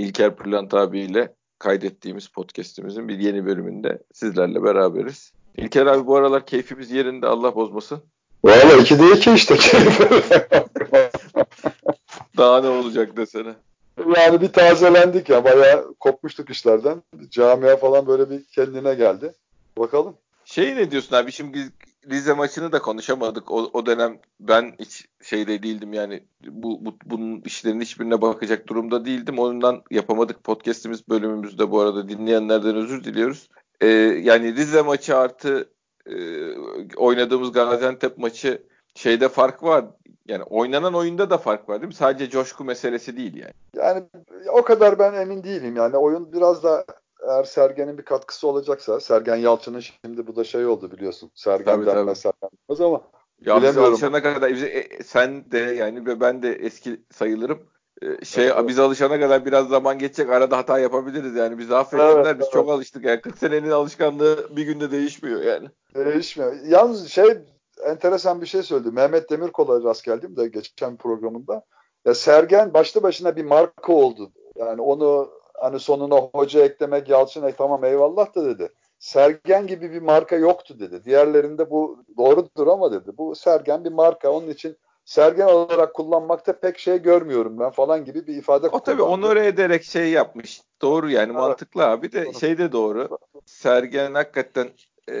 İlker Pırlant abiyle kaydettiğimiz podcast'imizin bir yeni bölümünde sizlerle beraberiz. İlker abi bu aralar keyfimiz yerinde Allah bozmasın. Valla iki değil ki işte Daha ne olacak desene. Yani bir tazelendik ya bayağı kopmuştuk işlerden. Camia falan böyle bir kendine geldi. Bakalım. Şey ne diyorsun abi şimdi Rize maçını da konuşamadık. O, o dönem ben hiç şeyde değildim yani bu, bu bunun işlerin hiçbirine bakacak durumda değildim. Ondan yapamadık podcast'imiz bölümümüzde bu arada dinleyenlerden özür diliyoruz. Ee, yani Rize maçı artı e, oynadığımız Gaziantep maçı şeyde fark var. Yani oynanan oyunda da fark var değil mi? Sadece coşku meselesi değil yani. Yani o kadar ben emin değilim. Yani oyun biraz da eğer Sergen'in bir katkısı olacaksa Sergen Yalçın'ın şimdi bu da şey oldu biliyorsun. Sergen tabii, denmez tabii. Sergen denmez ama ya bilemiyorum. Biz alışana kadar e, sen de yani ve ben de eski sayılırım. E, şey evet, biz alışana kadar biraz zaman geçecek. Arada hata yapabiliriz yani. Bizi affetsinler. Evet, biz evet. çok alıştık yani. 40 senenin alışkanlığı bir günde değişmiyor yani. Değişmiyor. Yalnız şey enteresan bir şey söyledi. Mehmet Demirkol'a rast geldim de geçen programında. Ya Sergen başlı başına bir marka oldu. Yani onu hani sonuna hoca eklemek, Yalçın ek tamam eyvallah da dedi. Sergen gibi bir marka yoktu dedi. Diğerlerinde bu doğrudur ama dedi. Bu Sergen bir marka. Onun için Sergen olarak kullanmakta pek şey görmüyorum ben falan gibi bir ifade O tabii onore ederek şey yapmış. Doğru yani evet. mantıklı abi de şey de doğru. Sergen hakikaten e,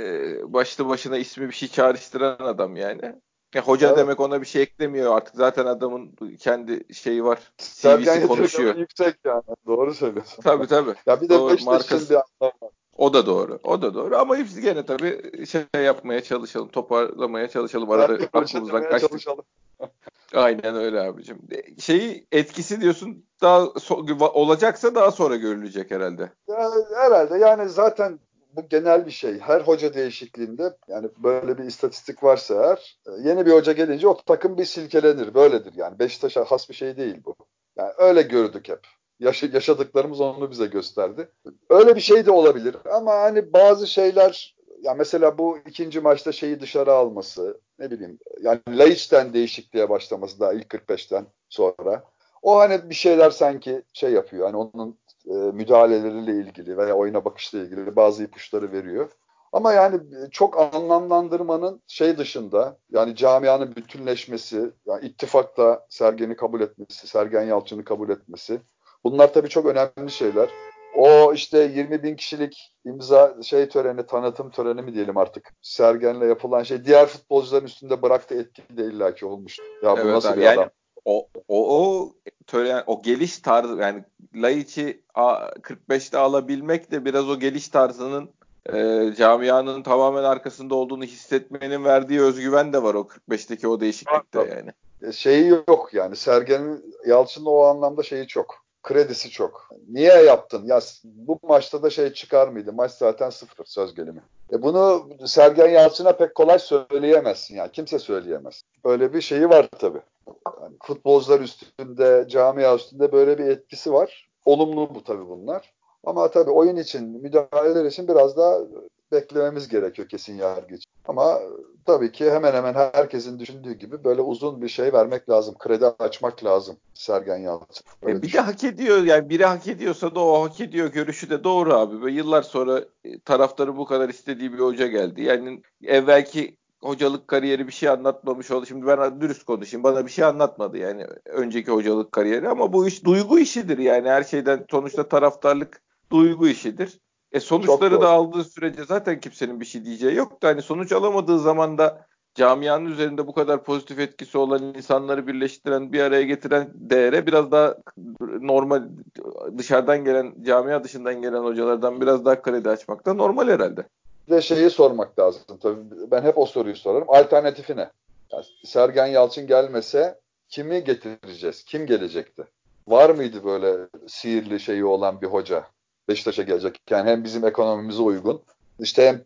başlı başına ismi bir şey çağrıştıran adam yani. Ya hoca evet. demek ona bir şey eklemiyor artık. Zaten adamın kendi şeyi var. CV'si konuşuyor. yüksek yani. Doğru söylüyorsun. Tabii tabii. Ya bir de doğru, markası... bir anlam var. O da doğru. O da doğru. Ama biz gene tabii şey yapmaya çalışalım. Toparlamaya çalışalım. Arada aklımızdan kaçtık. Çalışalım. Aynen öyle abicim. Şeyi etkisi diyorsun daha so- olacaksa daha sonra görülecek herhalde. Ya, herhalde yani zaten bu genel bir şey. Her hoca değişikliğinde yani böyle bir istatistik varsa eğer e, yeni bir hoca gelince o takım bir silkelenir. Böyledir yani. Beşiktaş'a has bir şey değil bu. Yani öyle gördük hep. Yaş yaşadıklarımız onu bize gösterdi. Öyle bir şey de olabilir ama hani bazı şeyler ya mesela bu ikinci maçta şeyi dışarı alması ne bileyim yani Laiç'ten değişikliğe başlaması daha ilk 45'ten sonra o hani bir şeyler sanki şey yapıyor. Hani onun e, müdahaleleriyle ilgili veya oyuna bakışla ilgili bazı ipuçları veriyor. Ama yani çok anlamlandırmanın şey dışında yani camianın bütünleşmesi, yani ittifakta Sergen'i kabul etmesi, Sergen Yalçın'ı kabul etmesi bunlar tabii çok önemli şeyler. O işte 20 bin kişilik imza şey töreni, tanıtım töreni mi diyelim artık. Sergen'le yapılan şey diğer futbolcuların üstünde bıraktığı etki de illaki olmuş. Ya bu evet, nasıl abi, bir yani adam? O, o, o tören, o geliş tarzı yani Laiç'i 45'te alabilmek de biraz o geliş tarzının e, camianın tamamen arkasında olduğunu hissetmenin verdiği özgüven de var o 45'teki o değişiklikte yani. E, şeyi yok yani Sergen'in Yalçın'ın o anlamda şeyi çok. Kredisi çok. Niye yaptın? Ya bu maçta da şey çıkar mıydı? Maç zaten sıfır söz gelimi. E bunu Sergen Yalçın'a pek kolay söyleyemezsin yani. Kimse söyleyemez. Böyle bir şeyi var tabii. Yani futbolcular üstünde, camia üstünde böyle bir etkisi var. Olumlu bu tabii bunlar. Ama tabii oyun için, müdahaleler için biraz daha beklememiz gerekiyor kesin yargı için. Ama tabii ki hemen hemen herkesin düşündüğü gibi böyle uzun bir şey vermek lazım. Kredi açmak lazım Sergen Yalçın. E bir de hak ediyor yani biri hak ediyorsa da o hak ediyor görüşü de doğru abi. Ve yıllar sonra e, taraftarı bu kadar istediği bir hoca geldi. Yani evvelki hocalık kariyeri bir şey anlatmamış oldu. Şimdi ben dürüst konuşayım. Bana bir şey anlatmadı yani önceki hocalık kariyeri ama bu iş duygu işidir yani her şeyden sonuçta taraftarlık duygu işidir. E sonuçları da aldığı sürece zaten kimsenin bir şey diyeceği yok da hani sonuç alamadığı zaman da camianın üzerinde bu kadar pozitif etkisi olan insanları birleştiren, bir araya getiren değere biraz daha normal dışarıdan gelen, camia dışından gelen hocalardan biraz daha kredi açmak da normal herhalde. De şeyi sormak lazım tabii. Ben hep o soruyu sorarım. Alternatifi ne? Yani Sergen Yalçın gelmese kimi getireceğiz? Kim gelecekti? Var mıydı böyle sihirli şeyi olan bir hoca? Beşiktaş'a gelecek. Yani hem bizim ekonomimize uygun. İşte hem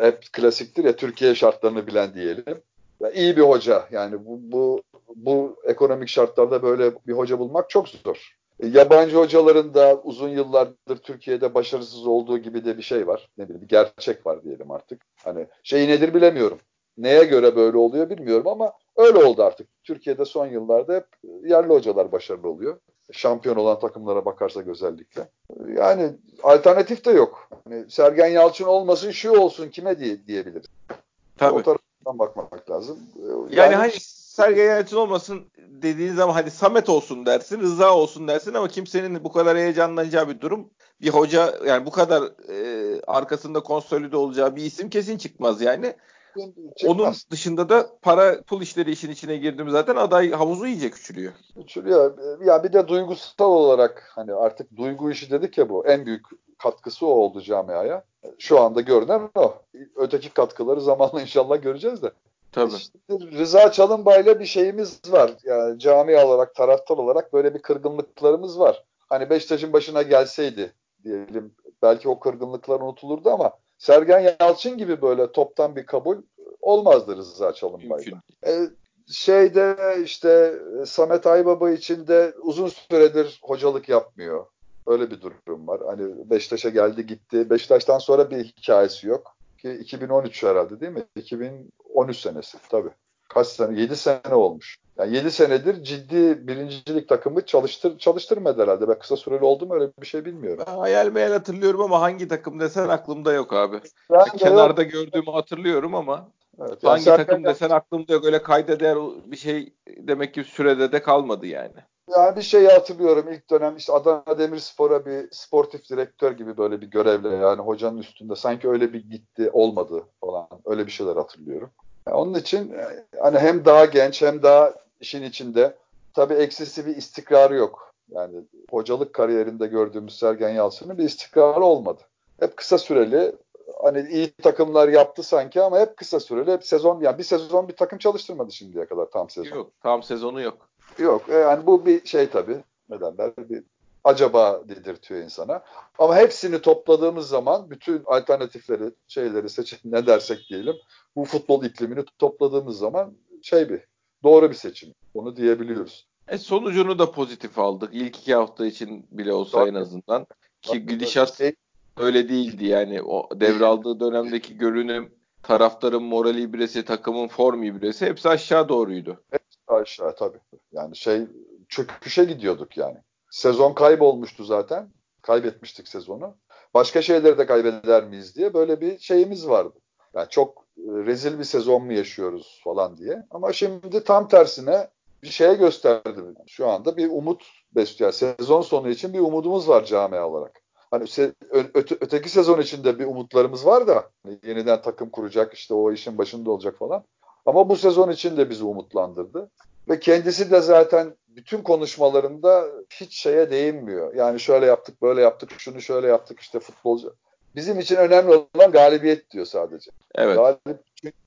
hep klasiktir ya Türkiye şartlarını bilen diyelim. Ve iyi bir hoca. Yani bu, bu, bu ekonomik şartlarda böyle bir hoca bulmak çok zor. E, yabancı hocaların da uzun yıllardır Türkiye'de başarısız olduğu gibi de bir şey var. Ne bileyim bir gerçek var diyelim artık. Hani şey nedir bilemiyorum. Neye göre böyle oluyor bilmiyorum ama öyle oldu artık. Türkiye'de son yıllarda hep yerli hocalar başarılı oluyor. Şampiyon olan takımlara bakarsak özellikle. Yani alternatif de yok. Yani Sergen Yalçın olmasın şu olsun kime diye diyebiliriz. Tabii. O taraftan bakmak lazım. Yani, yani hani Sergen Yalçın olmasın dediğin zaman hani Samet olsun dersin, Rıza olsun dersin ama kimsenin bu kadar heyecanlanacağı bir durum. Bir hoca yani bu kadar e, arkasında konsolide olacağı bir isim kesin çıkmaz yani. Çıkmaz. Onun dışında da para pul işleri işin içine girdim zaten aday havuzu iyice küçülüyor. Küçülüyor. Ya bir de duygusal olarak hani artık duygu işi dedik ya bu en büyük katkısı o oldu camiaya. Şu anda görünen o. Öteki katkıları zamanla inşallah göreceğiz de. Tabii. İşte Rıza Çalınbay'la bir şeyimiz var. Yani cami olarak, taraftar olarak böyle bir kırgınlıklarımız var. Hani Beşiktaş'ın başına gelseydi diyelim belki o kırgınlıklar unutulurdu ama Sergen Yalçın gibi böyle toptan bir kabul olmazdı Rıza Çalınbay'da. Ee, şeyde işte Samet Aybaba için de uzun süredir hocalık yapmıyor. Öyle bir durum var. Hani Beşiktaş'a geldi gitti. Beşiktaş'tan sonra bir hikayesi yok. Ki 2013 herhalde değil mi? 2013 senesi tabii. Kaç sene? 7 sene olmuş. Yani 7 senedir ciddi birincilik takımı çalıştır çalıştırmadı herhalde. Ben kısa süreli oldu mu öyle bir şey bilmiyorum. Ben hayal meyal hatırlıyorum ama hangi takım desen aklımda yok abi. Ben kenarda yok. gördüğümü hatırlıyorum ama evet, hangi takım desen aklımda yok. Öyle kayda değer bir şey demek ki sürede de kalmadı yani. Yani bir şeyi hatırlıyorum ilk dönem işte Adana Demirspor'a bir sportif direktör gibi böyle bir görevle yani hocanın üstünde sanki öyle bir gitti olmadı falan öyle bir şeyler hatırlıyorum. Yani onun için hani hem daha genç hem daha işin içinde tabii eksisi bir istikrarı yok. Yani hocalık kariyerinde gördüğümüz Sergen Yalçın'ın bir istikrarı olmadı. Hep kısa süreli hani iyi takımlar yaptı sanki ama hep kısa süreli hep sezon yani bir sezon bir takım çalıştırmadı şimdiye kadar tam sezon. Yok tam sezonu yok. Yok e, yani bu bir şey tabii neden der bir acaba dedirtiyor insana. Ama hepsini topladığımız zaman bütün alternatifleri şeyleri seçin ne dersek diyelim bu futbol iklimini topladığımız zaman şey bir doğru bir seçim. Onu diyebiliyoruz. E sonucunu da pozitif aldık. İlk iki hafta için bile olsa Tabii. en azından. Ki gidişat öyle değildi yani. O devraldığı dönemdeki görünüm, taraftarın moral ibresi, takımın form ibresi hepsi aşağı doğruydu. Hepsi aşağı tabii. Yani şey çöküşe gidiyorduk yani. Sezon kaybolmuştu zaten. Kaybetmiştik sezonu. Başka şeyleri de kaybeder miyiz diye böyle bir şeyimiz vardı. Yani çok rezil bir sezon mu yaşıyoruz falan diye. Ama şimdi tam tersine bir şeye gösterdi. Şu anda bir umut besliyor. Sezon sonu için bir umudumuz var camia olarak. Hani öte, öteki sezon içinde bir umutlarımız var da hani yeniden takım kuracak işte o işin başında olacak falan. Ama bu sezon için de bizi umutlandırdı. Ve kendisi de zaten bütün konuşmalarında hiç şeye değinmiyor. Yani şöyle yaptık, böyle yaptık, şunu şöyle yaptık işte futbolcu. Bizim için önemli olan galibiyet diyor sadece. Evet.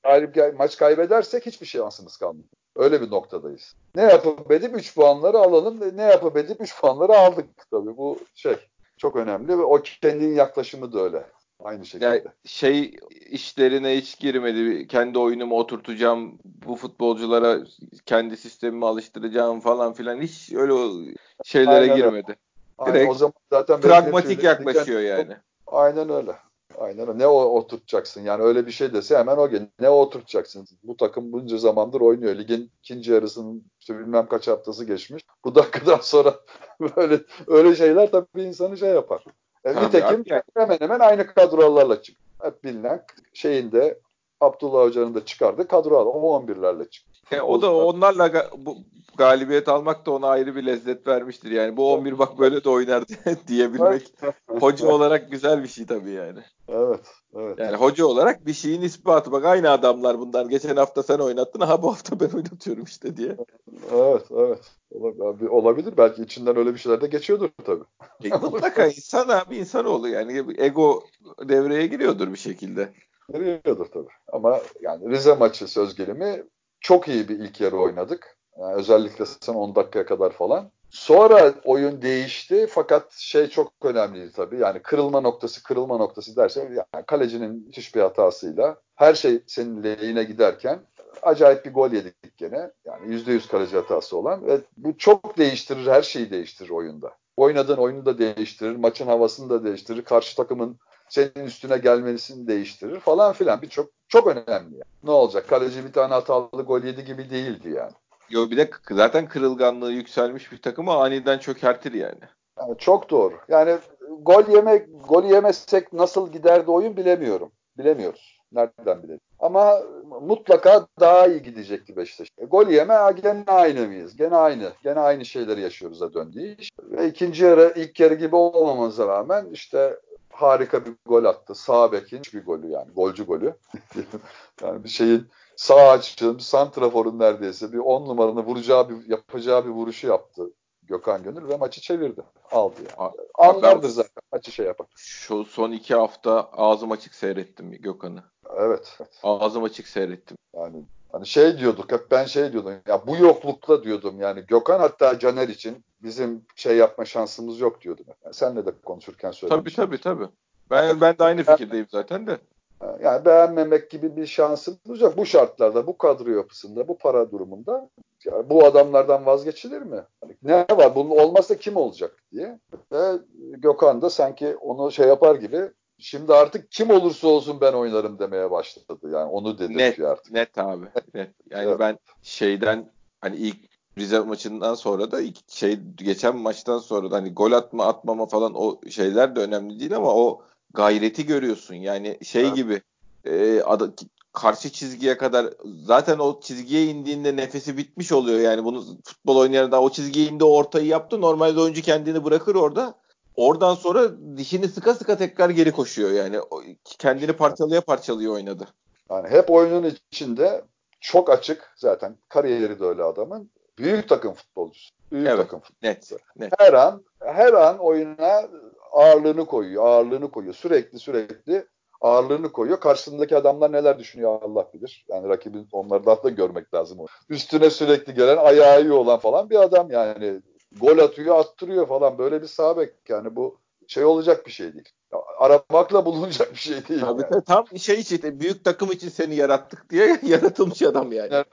Galip, galip maç kaybedersek hiçbir şansımız kalmıyor. Öyle bir noktadayız. Ne yapıp edip 3 puanları alalım. Ne yapıp edip 3 puanları aldık tabii. Bu şey çok önemli ve o kendinin yaklaşımı da öyle. Aynı şekilde. Yani şey işlerine hiç girmedi. Kendi oyunumu oturtacağım. Bu futbolculara kendi sistemimi alıştıracağım falan filan. Hiç öyle şeylere Aynen girmedi. Direkt Aynen, o zaman zaten pragmatik yaklaşıyor yani. Aynen öyle. Aynen öyle. Ne o oturtacaksın? Yani öyle bir şey dese hemen o gün ne oturtacaksın? Bu takım bunca zamandır oynuyor. Ligin ikinci yarısının işte bilmem kaç haftası geçmiş. Bu dakikadan sonra böyle öyle şeyler tabii insanı şey yapar. E, nitekim yani. hemen hemen aynı kadrolarla çık. Hep bilinen şeyinde Abdullah Hoca'nın da çıkardığı kadro o 11'lerle çıktı. E, o da onlarla bu galibiyet almak da ona ayrı bir lezzet vermiştir. Yani bu 11 bak böyle de oynar diyebilmek hoca olarak güzel bir şey tabii yani. Evet, evet. Yani hoca olarak bir şeyin ispatı. Bak aynı adamlar bunlar. Geçen hafta sen oynattın. Ha bu hafta ben oynatıyorum işte diye. Evet, evet. Olabilir. Belki içinden öyle bir şeyler de geçiyordur tabii. E, mutlaka insan abi insanoğlu yani ego devreye giriyordur bir şekilde. Giriyordur tabii. Ama yani Rize maçı söz gelimi çok iyi bir ilk yarı oynadık. Yani özellikle son 10 dakikaya kadar falan. Sonra oyun değişti fakat şey çok önemliydi tabii. Yani kırılma noktası kırılma noktası dersen yani kalecinin müthiş bir hatasıyla her şey senin lehine giderken acayip bir gol yedik gene. Yani %100 kaleci hatası olan ve bu çok değiştirir, her şeyi değiştirir oyunda. Oynadığın oyunu da değiştirir, maçın havasını da değiştirir, karşı takımın senin üstüne gelmesini değiştirir falan filan. Bir çok çok önemli. Yani. Ne olacak? Kaleci bir tane hatalı gol yedi gibi değildi yani. Yo bir de zaten kırılganlığı yükselmiş bir takımı aniden çökertir yani. yani. Çok doğru. Yani gol yemek gol yemezsek nasıl giderdi oyun bilemiyorum. Bilemiyoruz. Nereden bilelim? Ama mutlaka daha iyi gidecekti Beşiktaş. E, gol yeme gene aynı mıyız? Gene aynı. Gene aynı şeyleri yaşıyoruz da döndüğü iş. Ve ikinci yarı ilk yarı gibi olmamamıza rağmen işte harika bir gol attı. Sağ bekin bir golü yani. Golcü golü. yani bir şeyin sağ açığın, santraforun neredeyse bir on numaranı vuracağı bir, yapacağı bir vuruşu yaptı Gökhan Gönül ve maçı çevirdi. Aldı yani. Anlardır zaten maçı şey yapar. Şu son iki hafta ağzım açık seyrettim Gökhan'ı. Evet. Ağzım açık seyrettim. Yani hani şey diyorduk hep ben şey diyordum ya bu yoklukta diyordum yani Gökhan hatta Caner için bizim şey yapma şansımız yok diyordum. Yani senle de konuşurken söyledim. Tabii tabii tabii. Ben ben de aynı fikirdeyim zaten de. Yani beğenmemek gibi bir şansımız yok. Bu şartlarda, bu kadro yapısında, bu para durumunda yani bu adamlardan vazgeçilir mi? Yani ne var? Bunun olmazsa kim olacak diye. Ve Gökhan da sanki onu şey yapar gibi şimdi artık kim olursa olsun ben oynarım demeye başladı. Yani onu dedi net, artık. Net abi. Net. Yani evet. ben şeyden hani ilk Rize maçından sonra da şey geçen maçtan sonra da hani gol atma atmama falan o şeyler de önemli değil ama o gayreti görüyorsun. Yani şey evet. gibi e, ad, karşı çizgiye kadar zaten o çizgiye indiğinde nefesi bitmiş oluyor. Yani bunu futbol oynayan da o çizgiye indi ortayı yaptı. Normalde oyuncu kendini bırakır orada. Oradan sonra dişini sıka sıka tekrar geri koşuyor yani. Kendini parçalaya parçalıyor oynadı. Yani hep oyunun içinde çok açık zaten kariyeri de öyle adamın. Büyük takım futbolcusu. Büyük evet, takım futbolcusu. Net, net. Her an her an oyuna ağırlığını koyuyor, ağırlığını koyuyor. Sürekli sürekli ağırlığını koyuyor. Karşısındaki adamlar neler düşünüyor Allah bilir. Yani rakibin onlardan da görmek lazım. Üstüne sürekli gelen ayağı iyi olan falan bir adam yani. Gol atıyor, attırıyor falan. Böyle bir sabek yani bu şey olacak bir şey değil. Aramakla bulunacak bir şey değil. Tabii yani. tam şey için büyük takım için seni yarattık diye yaratılmış adam yani.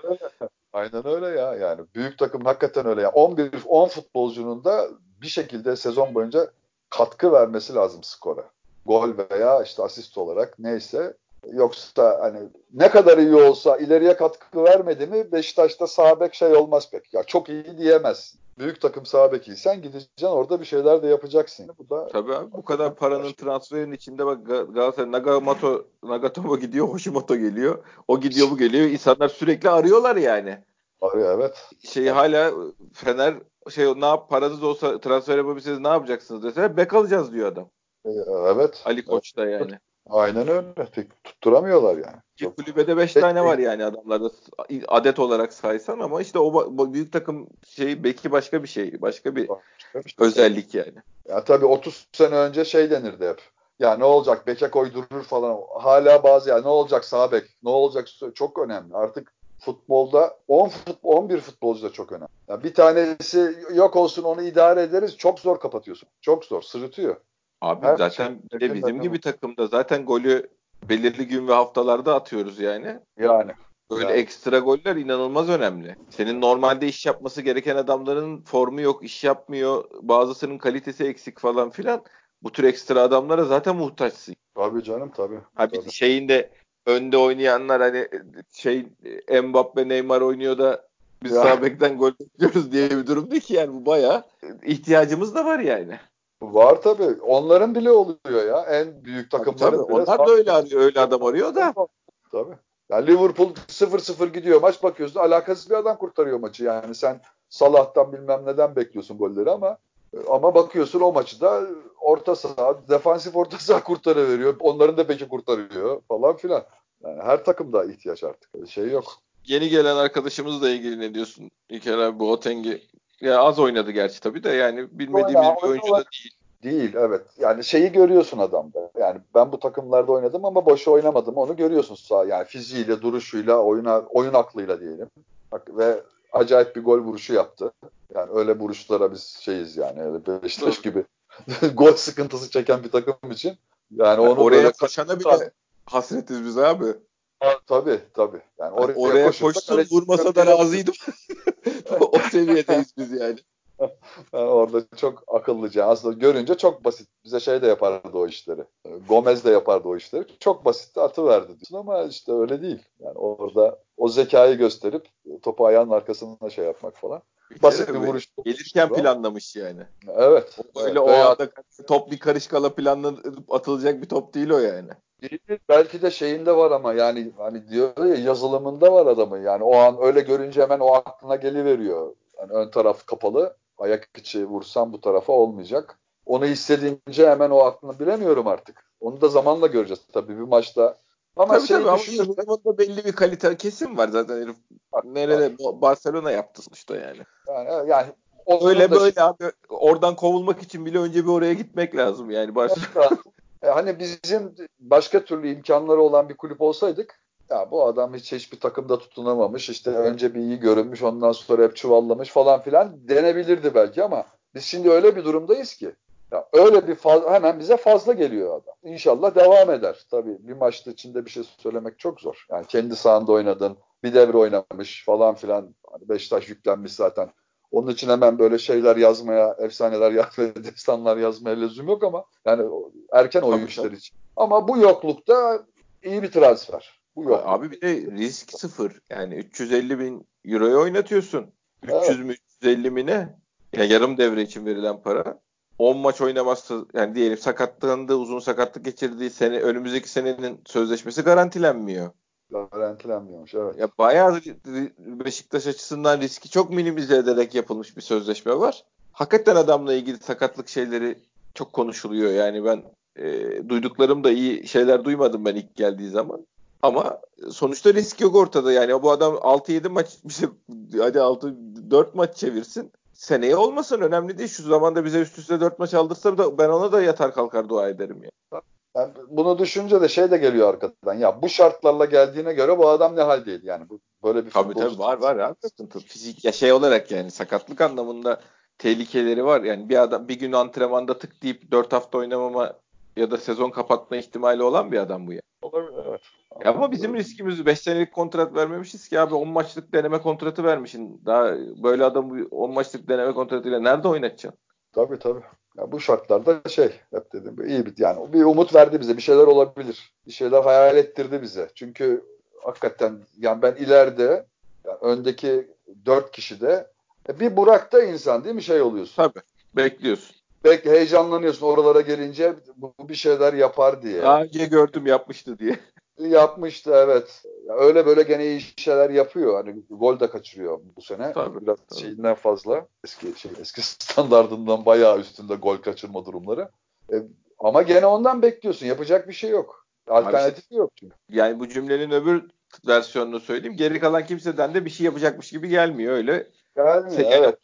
Aynen öyle. Ya yani. Büyük takım hakikaten öyle ya. 11 10 futbolcunun da bir şekilde sezon boyunca katkı vermesi lazım skora. Gol veya işte asist olarak neyse. Yoksa hani ne kadar iyi olsa ileriye katkı vermedi mi Beşiktaş'ta sağ bek şey olmaz pek. Ya çok iyi diyemezsin. Büyük takım sağ bekiysen gideceksin orada bir şeyler de yapacaksın. Bu da Tabii abi bu kadar paranın transferin içinde bak Galatasaray Nagamoto Nagatomo gidiyor, Hoshimoto geliyor. O gidiyor bu geliyor. İnsanlar sürekli arıyorlar yani. Arıyor evet. Şey hala Fener şey ne yap paranız olsa transfer yapabilseniz ne yapacaksınız deseler bek alacağız diyor adam. Ee, evet. Ali Koç da yani. Aynen öyle. Tutturamıyorlar yani. Çok... Kulübede 5 tane var yani adamlarda adet olarak saysan ama işte o büyük takım şey belki başka bir şey. Başka bir, başka bir şey. özellik yani. Ya tabii 30 sene önce şey denirdi hep. Ya ne olacak beke koydurur falan. Hala bazı ya ne olacak sağ bek, ne olacak çok önemli. Artık futbolda 10 futbol 11 futbolcu da çok önemli. Yani bir tanesi yok olsun onu idare ederiz. Çok zor kapatıyorsun. Çok zor. Sırıtıyor. Abi Her zaten şey, de bizim gibi takımda zaten golü belirli gün ve haftalarda atıyoruz yani. Yani. Böyle yani. ekstra goller inanılmaz önemli. Senin normalde iş yapması gereken adamların formu yok, iş yapmıyor. Bazısının kalitesi eksik falan filan. Bu tür ekstra adamlara zaten muhtaçsın. Tabii canım tabii. Ha bir şeyin de önde oynayanlar hani şey Mbappe Neymar oynuyor da biz sağ bekten gol bekliyoruz diye bir durum değil ki yani bu bayağı ihtiyacımız da var yani. Var tabii. Onların bile oluyor ya. En büyük takımların tabii, bile. Onlar da öyle arıyor. Öyle adam arıyor da. Tabii. Yani Liverpool 0-0 gidiyor. Maç bakıyorsun. Alakasız bir adam kurtarıyor maçı. Yani sen Salah'tan bilmem neden bekliyorsun golleri ama ama bakıyorsun o maçı da orta saha, defansif orta saha kurtarıveriyor. Onların da peki kurtarıyor falan filan. Yani her takımda ihtiyaç artık. Şey yok. Yeni gelen arkadaşımızla ilgili ne diyorsun? İlker abi Boateng'i ya az oynadı gerçi tabii de yani bilmediğimiz Oyna, bir oyuncu da değil. Değil evet. Yani şeyi görüyorsun adamda. Yani ben bu takımlarda oynadım ama boşu oynamadım. Onu görüyorsun sağ yani fiziğiyle, duruşuyla, oyuna oyun aklıyla diyelim. Bak, ve acayip bir gol vuruşu yaptı. Yani öyle vuruşlara biz şeyiz yani öyle Beşiktaş gibi gol sıkıntısı çeken bir takım için. Yani onu oraya böyle koşana bile hasretiz biz abi. Ha, tabii tabii. Yani oraya, oraya koşsun vurmasa da razıydım. o seviyedeyiz biz yani. orada çok akıllıca. Aslında görünce çok basit. Bize şey de yapardı o işleri. Gomez de yapardı o işleri. Çok basit atı verdi diyorsun ama işte öyle değil. Yani orada o zekayı gösterip topu ayağının arkasına şey yapmak falan. Bir Basit bir vuruş. Gelirken planlamış yani. Evet. O öyle evet. o anda top bir karışkala planlanıp atılacak bir top değil o yani. Belki de şeyinde var ama yani hani diyor ya yazılımında var adamın. Yani o an öyle görünce hemen o aklına geliveriyor. Yani ön taraf kapalı. Ayak içi vursam bu tarafa olmayacak. Onu hissedince hemen o aklını bilemiyorum artık. Onu da zamanla göreceğiz tabii bir maçta. Ama tabii şey tabii ama belli bir kalite kesim var zaten herif. Nerede Barcelona yaptı sonuçta yani. Yani, yani öyle böyle şey... abi oradan kovulmak için bile önce bir oraya gitmek lazım yani Barcelona. E, hani bizim başka türlü imkanları olan bir kulüp olsaydık ya bu adam hiç hiçbir takımda tutunamamış işte önce bir iyi görünmüş ondan sonra hep çuvallamış falan filan denebilirdi belki ama biz şimdi öyle bir durumdayız ki ya öyle bir faz, hemen bize fazla geliyor adam. İnşallah devam eder. Tabii bir maçta içinde bir şey söylemek çok zor. Yani kendi sahanda oynadın, bir devre oynamış falan filan. Hani Beşiktaş yüklenmiş zaten. Onun için hemen böyle şeyler yazmaya, efsaneler yazmaya, destanlar yazmaya lüzum yok ama yani erken oyuncular için. Ama bu yoklukta iyi bir transfer. Bu yok. Abi bir de risk sıfır. Yani 350 bin euroya oynatıyorsun. 300 evet. mü 350 mi ne? Yani yarım devre için verilen para. 10 maç oynamazsa yani diyelim sakatlandı, uzun sakatlık geçirdiği sene önümüzdeki senenin sözleşmesi garantilenmiyor. Garantilenmiyormuş evet. Ya bayağı Beşiktaş açısından riski çok minimize ederek yapılmış bir sözleşme var. Hakikaten adamla ilgili sakatlık şeyleri çok konuşuluyor. Yani ben e, duyduklarım da iyi şeyler duymadım ben ilk geldiği zaman. Ama sonuçta risk yok ortada. Yani bu adam 6-7 maç bize hadi 6 4 maç çevirsin. Seneye olmasın önemli değil. Şu zamanda bize üst üste 4 maç aldırsa da ben ona da yatar kalkar dua ederim ya. Yani bunu düşünce de şey de geliyor arkadan. Ya bu şartlarla geldiğine göre bu adam ne haldeydi yani. Bu böyle bir Tabii tabii var var sıkıntı. Fizik ya şey olarak yani sakatlık anlamında tehlikeleri var. Yani bir adam bir gün antrenmanda tık deyip 4 hafta oynamama ya da sezon kapatma ihtimali olan bir adam bu ya. Olabilir evet. Ya ama bizim riskimiz 5 senelik kontrat vermemişiz ki abi 10 maçlık deneme kontratı vermişsin. Daha böyle adamı 10 maçlık deneme kontratıyla nerede oynatacaksın? Tabii tabii. Ya bu şartlarda şey hep dedim iyi bir yani bir umut verdi bize bir şeyler olabilir. Bir şeyler hayal ettirdi bize. Çünkü hakikaten yani ben ileride yani öndeki dört kişi de e, bir Burak'ta insan değil mi şey oluyorsun. Tabii bekliyorsun. Belki heyecanlanıyorsun oralara gelince bu bir şeyler yapar diye. Daha önce gördüm yapmıştı diye. Yapmıştı evet. Öyle böyle gene iyi şeyler yapıyor. Hani gol de kaçırıyor bu sene. Tabii, Biraz tabii. şeyinden fazla. Eski şey eski standardından bayağı üstünde gol kaçırma durumları. E, ama gene ondan bekliyorsun. Yapacak bir şey yok. Alternatif yok çünkü. Yani bu cümlenin öbür versiyonunu söyleyeyim. Geri kalan kimseden de bir şey yapacakmış gibi gelmiyor öyle. Gelmiyor Sen, evet.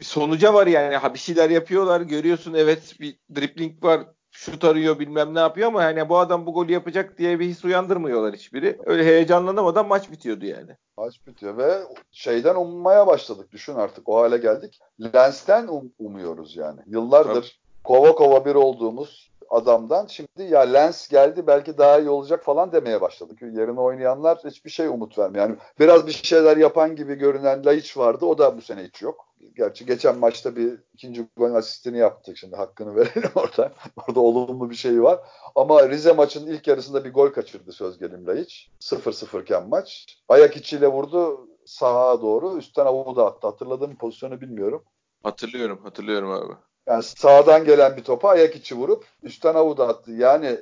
Bir sonuca var yani. Ha bir şeyler yapıyorlar. Görüyorsun evet bir dribbling var şut arıyor bilmem ne yapıyor ama yani bu adam bu golü yapacak diye bir his uyandırmıyorlar hiçbiri. Öyle heyecanlanamadan maç bitiyordu yani. Maç bitiyor ve şeyden ummaya başladık. Düşün artık o hale geldik. Lens'ten um- umuyoruz yani. Yıllardır Tabii. kova kova bir olduğumuz adamdan şimdi ya Lens geldi belki daha iyi olacak falan demeye başladık. Yerine oynayanlar hiçbir şey umut vermiyor. Yani biraz bir şeyler yapan gibi görünen Laiç vardı. O da bu sene hiç yok. Gerçi geçen maçta bir ikinci gol asistini yaptık şimdi hakkını verelim orada. Orada olumlu bir şey var. Ama Rize maçının ilk yarısında bir gol kaçırdı söz gelimle hiç. 0-0 iken maç. Ayak içiyle vurdu sağa doğru. Üstten avuğu da attı. Hatırladığım pozisyonu bilmiyorum. Hatırlıyorum, hatırlıyorum abi. Yani sağdan gelen bir topa ayak içi vurup üstten avuğu da attı. Yani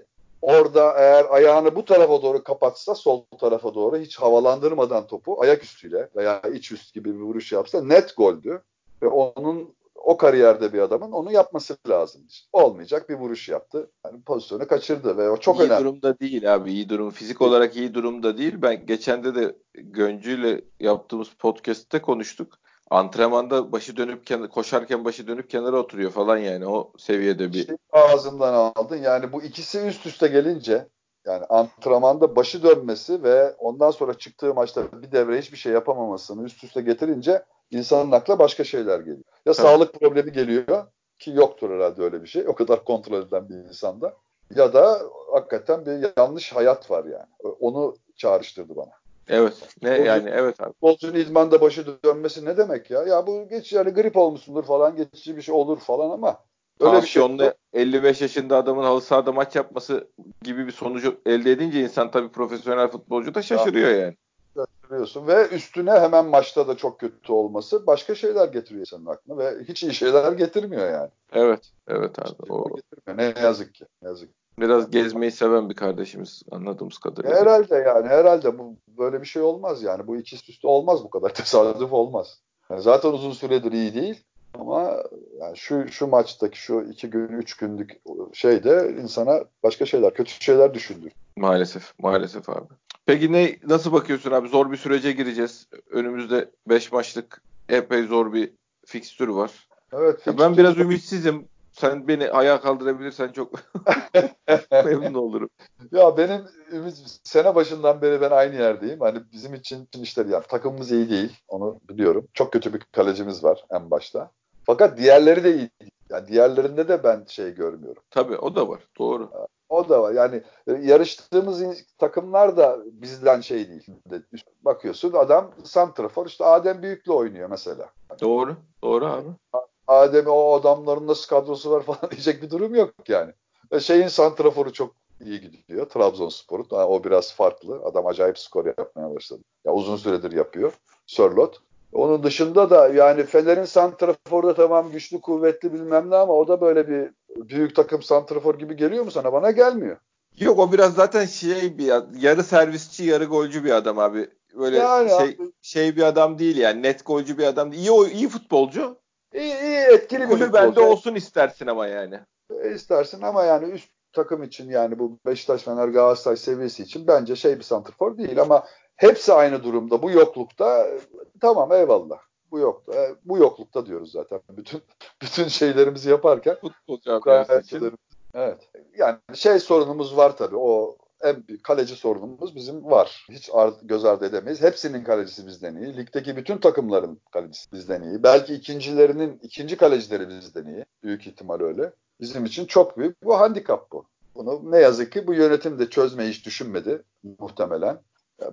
orada eğer ayağını bu tarafa doğru kapatsa sol tarafa doğru hiç havalandırmadan topu ayak üstüyle veya iç üst gibi bir vuruş yapsa net goldü. Ve onun o kariyerde bir adamın onu yapması lazım. Olmayacak bir vuruş yaptı. Yani pozisyonu kaçırdı ve o çok iyi önemli. İyi durumda değil abi. iyi durum. Fizik olarak iyi durumda değil. Ben geçen de de Göncü ile yaptığımız podcast'te konuştuk. Antrenmanda başı dönüp koşarken başı dönüp kenara oturuyor falan yani o seviyede bir. Şey ağzımdan aldın. Yani bu ikisi üst üste gelince yani antrenmanda başı dönmesi ve ondan sonra çıktığı maçta bir devre hiçbir şey yapamamasını üst üste getirince insanın aklına başka şeyler geliyor. Ya Tabii. sağlık problemi geliyor ki yoktur herhalde öyle bir şey. O kadar kontrol eden bir insanda. Ya da hakikaten bir yanlış hayat var yani. Onu çağrıştırdı bana. Evet. Ne Futbolcu, yani evet abi. Futbolcunun idmanda başı dönmesi ne demek ya? Ya bu geç yani grip olmuşsundur falan geçici bir şey olur falan ama öyle bir şey. 55 yaşında adamın halı sahada maç yapması gibi bir sonucu elde edince insan tabii profesyonel futbolcu da şaşırıyor ya. yani şaşırıyorsun ve üstüne hemen maçta da çok kötü olması başka şeyler getiriyor senin aklına ve hiç iyi şeyler getirmiyor yani. Evet, evet abi. Hiç o... Getirmiyor. Ne yazık ki. Ne yazık ki. Biraz gezmeyi seven bir kardeşimiz anladığımız kadarıyla. Herhalde yani herhalde bu böyle bir şey olmaz yani bu ikisi üstü olmaz bu kadar tesadüf olmaz. Yani zaten uzun süredir iyi değil ama yani şu şu maçtaki şu iki gün üç günlük şey de insana başka şeyler kötü şeyler düşündür. Maalesef maalesef abi. Peki ne nasıl bakıyorsun abi? Zor bir sürece gireceğiz. Önümüzde 5 maçlık epey zor bir fikstür var. Evet. Ya ben biraz ümitsizim. Sen beni ayağa kaldırabilirsen çok memnun olurum. Ya benim ümit sene başından beri ben aynı yerdeyim. Hani bizim için işler yani takımımız iyi değil. Onu biliyorum. Çok kötü bir kalecimiz var en başta. Fakat diğerleri de iyi değil. Yani diğerlerinde de ben şey görmüyorum. Tabii o da var. Doğru. O da var. Yani e, yarıştığımız takımlar da bizden şey değil. Bakıyorsun adam Santrafor işte Adem Büyük'le oynuyor mesela. Doğru. Doğru abi. Adem o adamların nasıl kadrosu var falan diyecek bir durum yok yani. Ve şeyin Santrafor'u çok iyi gidiyor. Trabzonspor'un. O biraz farklı. Adam acayip skor yapmaya başladı. Ya uzun süredir yapıyor. Sörlot. Onun dışında da yani Fener'in santraforu da tamam güçlü kuvvetli bilmem ne ama o da böyle bir büyük takım santrafor gibi geliyor mu sana? Bana gelmiyor. Yok o biraz zaten şey bir yarı servisçi yarı golcü bir adam abi. Böyle yani şey abi. şey bir adam değil yani net golcü bir adam değil. İyi iyi futbolcu. İyi iyi etkili bir futbolcu. bende olsun istersin ama yani. E, istersin ama yani üst takım için yani bu Beşiktaş Fener Galatasaray seviyesi için bence şey bir santrafor değil ama hepsi aynı durumda. Bu yoklukta tamam eyvallah. Bu yoktu. E, bu yoklukta diyoruz zaten. Bütün bütün şeylerimizi yaparken futbol camiası Evet. Yani şey sorunumuz var tabii. O en büyük kaleci sorunumuz bizim var. Hiç göz ardı edemeyiz. Hepsinin kalecisi bizden iyi. Ligdeki bütün takımların kalecisi bizden iyi. Belki ikincilerinin ikinci kalecileri bizden iyi. Büyük ihtimal öyle. Bizim için çok büyük. Bu handikap bu. Bunu ne yazık ki bu yönetim de çözmeyi hiç düşünmedi muhtemelen.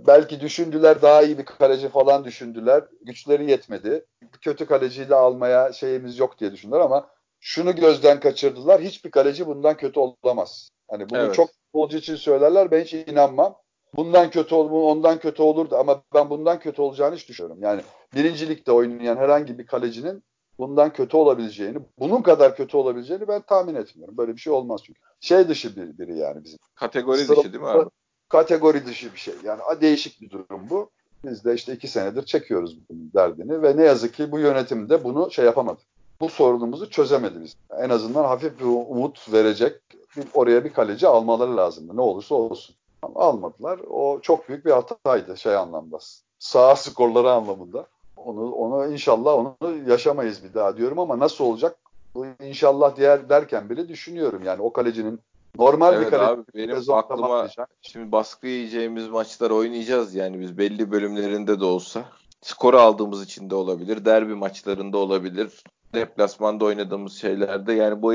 Belki düşündüler daha iyi bir kaleci falan düşündüler. Güçleri yetmedi. Kötü kaleciyi de almaya şeyimiz yok diye düşündüler ama şunu gözden kaçırdılar. Hiçbir kaleci bundan kötü olamaz. Hani bunu evet. çok futbolcu için söylerler. Ben hiç inanmam. Bundan kötü olur, ondan kötü olurdu ama ben bundan kötü olacağını hiç düşünüyorum. Yani birincilikte oynayan herhangi bir kalecinin bundan kötü olabileceğini, bunun kadar kötü olabileceğini ben tahmin etmiyorum. Böyle bir şey olmaz çünkü. Şey dışı bir, biri yani bizim. Kategori dışı değil mi abi? kategori dışı bir şey. Yani değişik bir durum bu. Biz de işte iki senedir çekiyoruz bunun derdini ve ne yazık ki bu yönetim de bunu şey yapamadı. Bu sorunumuzu çözemedi biz. En azından hafif bir umut verecek bir, oraya bir kaleci almaları lazımdı. Ne olursa olsun. Ama almadılar. O çok büyük bir hataydı şey anlamda. Sağ skorları anlamında. Onu, onu inşallah onu yaşamayız bir daha diyorum ama nasıl olacak? Bu inşallah diğer derken bile düşünüyorum. Yani o kalecinin Normal evet bir kaleci. Abi, benim aklıma şimdi baskı yiyeceğimiz maçlar oynayacağız yani biz belli bölümlerinde de olsa. Skoru aldığımız için de olabilir. Derbi maçlarında olabilir. Deplasmanda oynadığımız şeylerde yani bu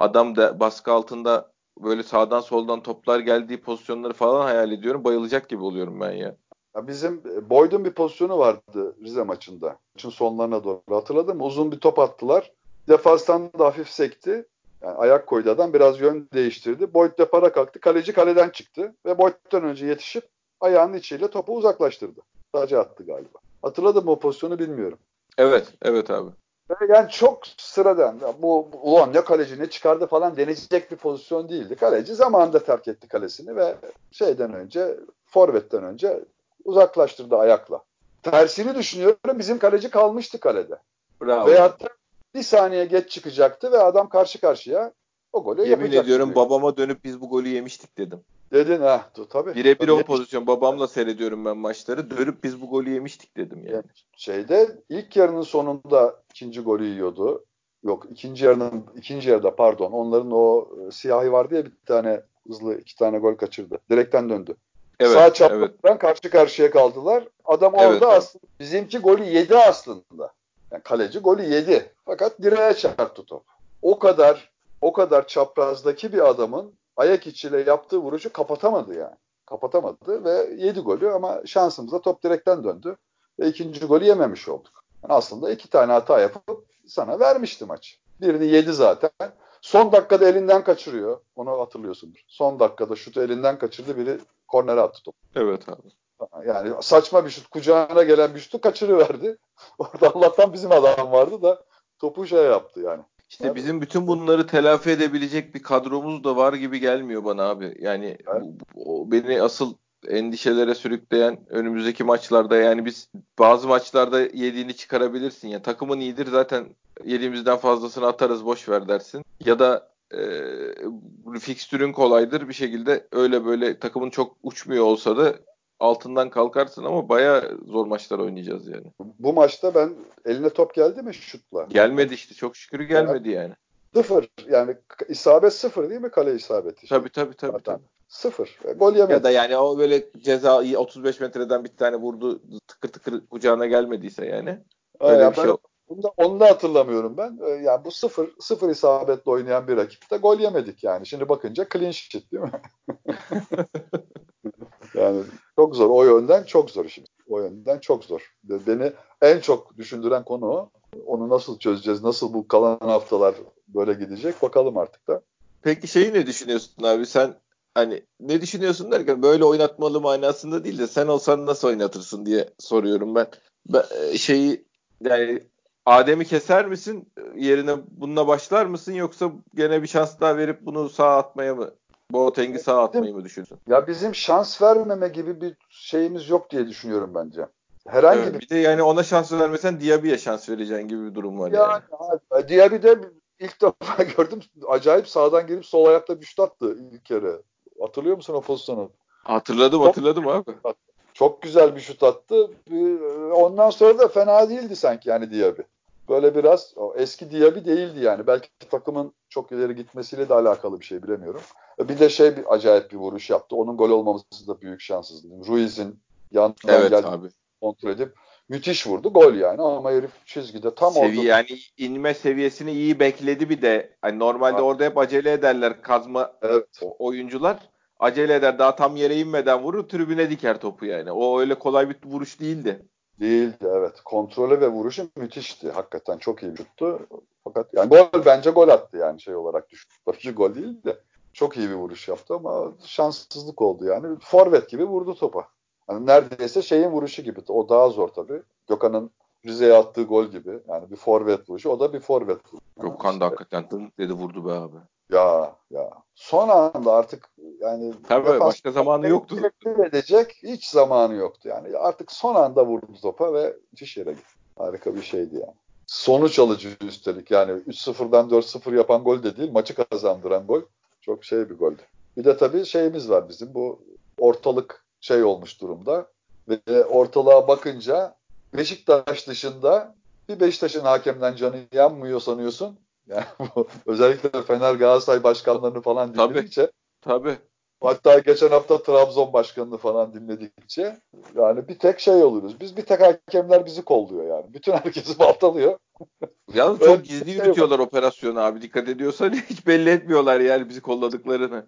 adam da baskı altında böyle sağdan soldan toplar geldiği pozisyonları falan hayal ediyorum. Bayılacak gibi oluyorum ben ya. ya bizim e, Boyd'un bir pozisyonu vardı Rize maçında. Maçın sonlarına doğru hatırladım. Uzun bir top attılar. Defanstan da hafif sekti. Yani ayak koydu adam biraz yön değiştirdi. Boyd de para kalktı. Kaleci kaleden çıktı ve Boyd'dan önce yetişip ayağının içiyle topu uzaklaştırdı. Sadece attı galiba. Hatırladım mı o pozisyonu bilmiyorum. Evet, evet abi. Yani çok sıradan. Bu ulan ne kaleci ne çıkardı falan denecek bir pozisyon değildi. Kaleci zamanında terk etti kalesini ve şeyden önce forvetten önce uzaklaştırdı ayakla. Tersini düşünüyorum bizim kaleci kalmıştı kalede. Bravo. Veyahut da bir saniye geç çıkacaktı ve adam karşı karşıya o golü Yemin yapacaktı. ediyorum babama dönüp biz bu golü yemiştik dedim. Dedin ha tabii. Birebir o pozisyon babamla seyrediyorum ben maçları. Dönüp biz bu golü yemiştik dedim yani. Şeyde ilk yarının sonunda ikinci golü yiyordu. Yok ikinci yarının ikinci yarıda pardon. Onların o e, siyahi vardı ya bir tane hızlı iki tane gol kaçırdı. Direkten döndü. Evet, Sağ çaprazdan evet. karşı karşıya kaldılar. Adam orada evet, aslında bizimki golü yedi aslında. Yani kaleci golü yedi. Fakat direğe çarptı top. O kadar o kadar çaprazdaki bir adamın ayak içiyle yaptığı vuruşu kapatamadı yani. Kapatamadı ve yedi golü ama şansımıza top direkten döndü. Ve ikinci golü yememiş olduk. Yani aslında iki tane hata yapıp sana vermişti maç. Birini yedi zaten. Son dakikada elinden kaçırıyor. Onu hatırlıyorsundur. Son dakikada şutu elinden kaçırdı. Biri kornere attı topu. Evet abi. Yani saçma bir şut. Kucağına gelen bir şutu kaçırıverdi. Orada Allah'tan bizim adam vardı da topu şey yaptı yani. İşte evet. bizim bütün bunları telafi edebilecek bir kadromuz da var gibi gelmiyor bana abi. Yani evet. bu, bu, beni asıl endişelere sürükleyen önümüzdeki maçlarda yani biz bazı maçlarda yediğini çıkarabilirsin ya takımın iyidir zaten yediğimizden fazlasını atarız boş ver dersin ya da e, fikstürün kolaydır bir şekilde öyle böyle takımın çok uçmuyor olsa da altından kalkarsın ama baya zor maçlar oynayacağız yani. Bu maçta ben eline top geldi mi şutla? Gelmedi işte çok şükür gelmedi yani. Sıfır yani isabet sıfır değil mi kale isabeti? Tabii tabii tabii. Zaten. tabii. Sıfır. E, gol yemedi. Ya da yani o böyle ceza 35 metreden bir tane vurdu tıkır tıkır kucağına gelmediyse yani. Öyle Aynen, bir şey bunu da, onu da hatırlamıyorum ben. E, yani bu sıfır, sıfır isabetle oynayan bir rakipte gol yemedik yani. Şimdi bakınca clean sheet değil mi? yani çok zor. O yönden çok zor şimdi. O yönden çok zor. Beni en çok düşündüren konu o. Onu nasıl çözeceğiz? Nasıl bu kalan haftalar böyle gidecek? Bakalım artık da. Peki şeyi ne düşünüyorsun abi? Sen hani ne düşünüyorsun derken böyle oynatmalı manasında değil de sen olsan nasıl oynatırsın diye soruyorum ben. ben e, şeyi yani Adem'i keser misin? Yerine bununla başlar mısın yoksa gene bir şans daha verip bunu sağ atmaya mı Boateng'i sağ atmayı mı düşünüyorsun? Ya bizim şans vermeme gibi bir şeyimiz yok diye düşünüyorum bence. Herhangi evet, bir... bir de yani ona şans vermesen Diaby'ye şans vereceğin gibi bir durum var yani. yani. Diaby'de ilk defa gördüm acayip sağdan girip sol ayakta bir şut attı ilk kere. Hatırlıyor musun o pozisyonu? Hatırladım çok, hatırladım abi. Çok güzel bir şut attı. Ondan sonra da fena değildi sanki yani Diaby. Böyle biraz o eski Diaby değildi yani. Belki takımın çok ileri gitmesiyle de alakalı bir şey bilemiyorum. Bir de şey bir acayip bir vuruş yaptı. Onun gol olmaması da büyük şanssızlık. Ruiz'in yanından evet, geldi abi. kontrol edip müthiş vurdu. Gol yani ama herif çizgide tam Seviye, orada. Yani inme seviyesini iyi bekledi bir de. Hani normalde ha. orada hep acele ederler kazma evet. oyuncular. Acele eder daha tam yere inmeden vurur tribüne diker topu yani. O öyle kolay bir vuruş değildi. Değildi evet. Kontrolü ve vuruşu müthişti. Hakikaten çok iyi tuttu. Fakat yani gol bence gol attı yani şey olarak düşün. gol değil de çok iyi bir vuruş yaptı ama şanssızlık oldu yani. Forvet gibi vurdu topa. Hani neredeyse şeyin vuruşu gibi. O daha zor tabii. Gökhan'ın Rize'ye attığı gol gibi. Yani bir forvet vuruşu. O da bir forvet vuruşu. Gökhan da hakikaten dedi vurdu be abi. Ya ya. Son anda artık yani Tabii başka zamanı yoktu. Edecek hiç zamanı yoktu yani. Artık son anda vurdu topa ve müthiş yere gitti. Harika bir şeydi yani. Sonuç alıcı üstelik yani 3-0'dan 4-0 yapan gol de değil maçı kazandıran gol. Çok şey bir goldü. Bir de tabii şeyimiz var bizim bu ortalık şey olmuş durumda. Ve ortalığa bakınca Beşiktaş dışında bir Beşiktaş'ın hakemden canı yanmıyor sanıyorsun. Yani bu, özellikle Fener Galatasaray başkanlarını falan dinledikçe. Tabii. tabii. Hatta geçen hafta Trabzon başkanını falan dinledikçe yani bir tek şey oluyoruz. Biz bir tek hakemler bizi kolluyor yani. Bütün herkesi baltalıyor. Yalnız çok gizli şey yürütüyorlar şey operasyonu abi. Dikkat ediyorsan hiç belli etmiyorlar yani bizi kolladıklarını.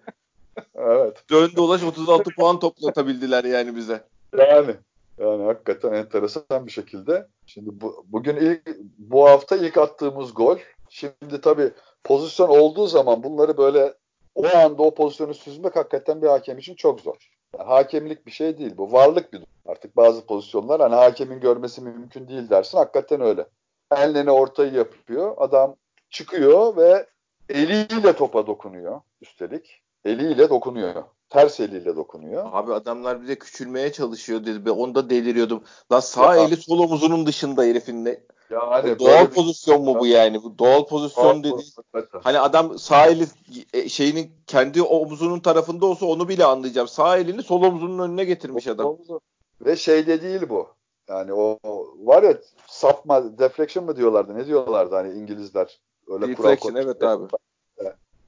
evet. Dön dolaş 36 puan toplatabildiler yani bize. Yani yani hakikaten enteresan bir şekilde. Şimdi bu, bugün ilk bu hafta ilk attığımız gol. Şimdi tabii pozisyon olduğu zaman bunları böyle o anda o pozisyonu süzmek hakikaten bir hakem için çok zor. Yani hakemlik bir şey değil bu. Varlık bir durum. Artık bazı pozisyonlar hani hakemin görmesi mümkün değil dersin. Hakikaten öyle. Ellerine ortayı yapıyor. Adam çıkıyor ve eliyle topa dokunuyor üstelik. Eliyle dokunuyor. Ters eliyle dokunuyor. Abi adamlar bize küçülmeye çalışıyor dedi. Ben onda deliriyordum. Lan sağ ya. eli sol omuzunun dışında herifin de. Yani doğal pozisyon mu bu yani? Bu doğal pozisyon dedi. Hani adam sağ eli e, şeyinin kendi omzunun tarafında olsa onu bile anlayacağım. Sağ elini sol omzunun önüne getirmiş adam. Ve şey de değil bu. Yani o, var ya sapma, deflection mı diyorlardı? Ne diyorlardı hani İngilizler? Öyle deflection evet abi.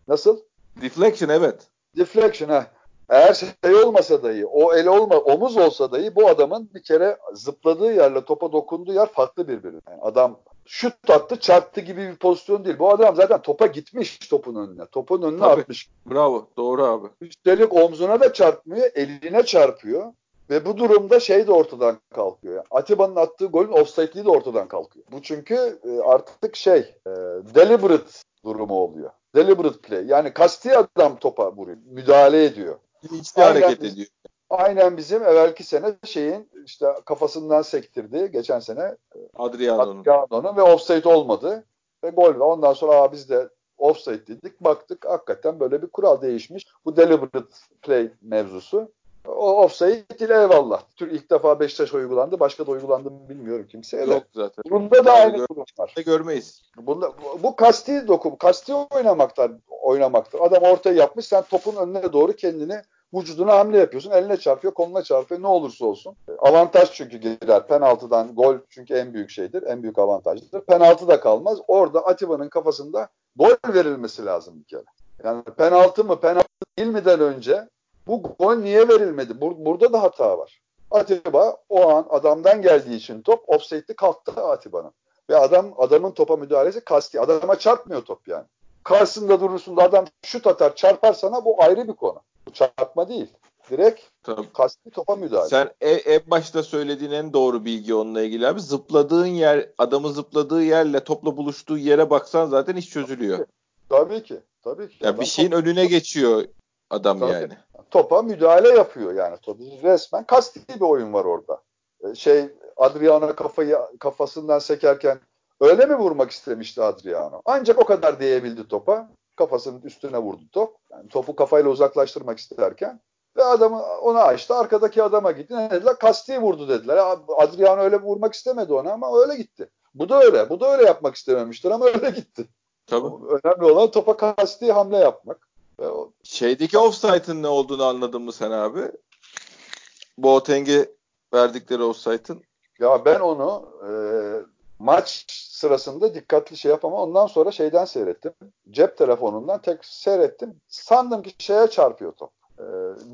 Nasıl? Deflection evet. Deflection ha. Eğer şey olmasa dahi, o el olma, omuz olsa dahi bu adamın bir kere zıpladığı yerle topa dokunduğu yer farklı birbiri. Yani adam şut attı çarptı gibi bir pozisyon değil. Bu adam zaten topa gitmiş topun önüne. Topun önüne Tabii. atmış. Bravo. Doğru abi. Üstelik omzuna da çarpmıyor, eline çarpıyor. Ve bu durumda şey de ortadan kalkıyor. Yani Atiba'nın attığı golün offside'liği de ortadan kalkıyor. Bu çünkü e, artık şey e, deliberate durumu oluyor. Deliberate play. Yani kasti adam topa vuruyor. Müdahale ediyor. Bilinçli Aynen hareket biz- ediyor. Aynen bizim evvelki sene şeyin işte kafasından sektirdi. Geçen sene Adriano'nun. Adriano'nun ve offside olmadı. Ve gol ve ondan sonra Aa, biz de offside dedik. Baktık hakikaten böyle bir kural değişmiş. Bu deliberate play mevzusu. O offside ile eyvallah. Tür ilk defa Beşiktaş uygulandı. Başka da uygulandı mı bilmiyorum kimseye. Yok zaten. Bunda da aynı gör- durum var. Görmeyiz. Bunda, bu, bu kasti dokum, kasti oynamaktan oynamaktır. Adam ortaya yapmış, sen topun önüne doğru kendini vücuduna hamle yapıyorsun. Eline çarpıyor, koluna çarpıyor. Ne olursa olsun. Avantaj çünkü girer. Penaltıdan gol çünkü en büyük şeydir. En büyük avantajdır. Penaltı da kalmaz. Orada Atiba'nın kafasında gol verilmesi lazım bir kere. Yani penaltı mı penaltı değil miden önce bu gol niye verilmedi? Bur- burada da hata var. Atiba o an adamdan geldiği için top offside'li kalktı Atiba'nın. Ve adam adamın topa müdahalesi kasti. Adama çarpmıyor top yani. Karşısında durursun da adam şut atar çarpar sana bu ayrı bir konu. Bu çarpma değil. Direkt Tabii. kasti topa müdahale. Sen e- en başta söylediğin en doğru bilgi onunla ilgili abi. Zıpladığın yer, adamın zıpladığı yerle topla buluştuğu yere baksan zaten iş çözülüyor. Tabii ki. Tabii ki. Ya Adam bir şeyin önüne geçiyor adam Tabii. yani. topa müdahale yapıyor yani. Resmen kasti bir oyun var orada. Ee, Şey Adriano kafayı kafasından sekerken öyle mi vurmak istemişti Adriano? Ancak o kadar değebildi topa. Kafasının üstüne vurdu top. Yani topu kafayla uzaklaştırmak isterken ve adamı ona açtı. Arkadaki adama gitti. Ne dediler? Kasti vurdu dediler. Adriano öyle vurmak istemedi ona ama öyle gitti. Bu da öyle. Bu da öyle yapmak istememiştir ama öyle gitti. Tabii. Önemli olan topa kasti hamle yapmak. Ve o Şeydeki offside'ın ne olduğunu anladın mı sen abi? Boateng'e verdikleri offside'ın. Ya ben onu e, maç sırasında dikkatli şey yapamam. Ondan sonra şeyden seyrettim. Cep telefonundan tek seyrettim. Sandım ki şeye çarpıyor top. E,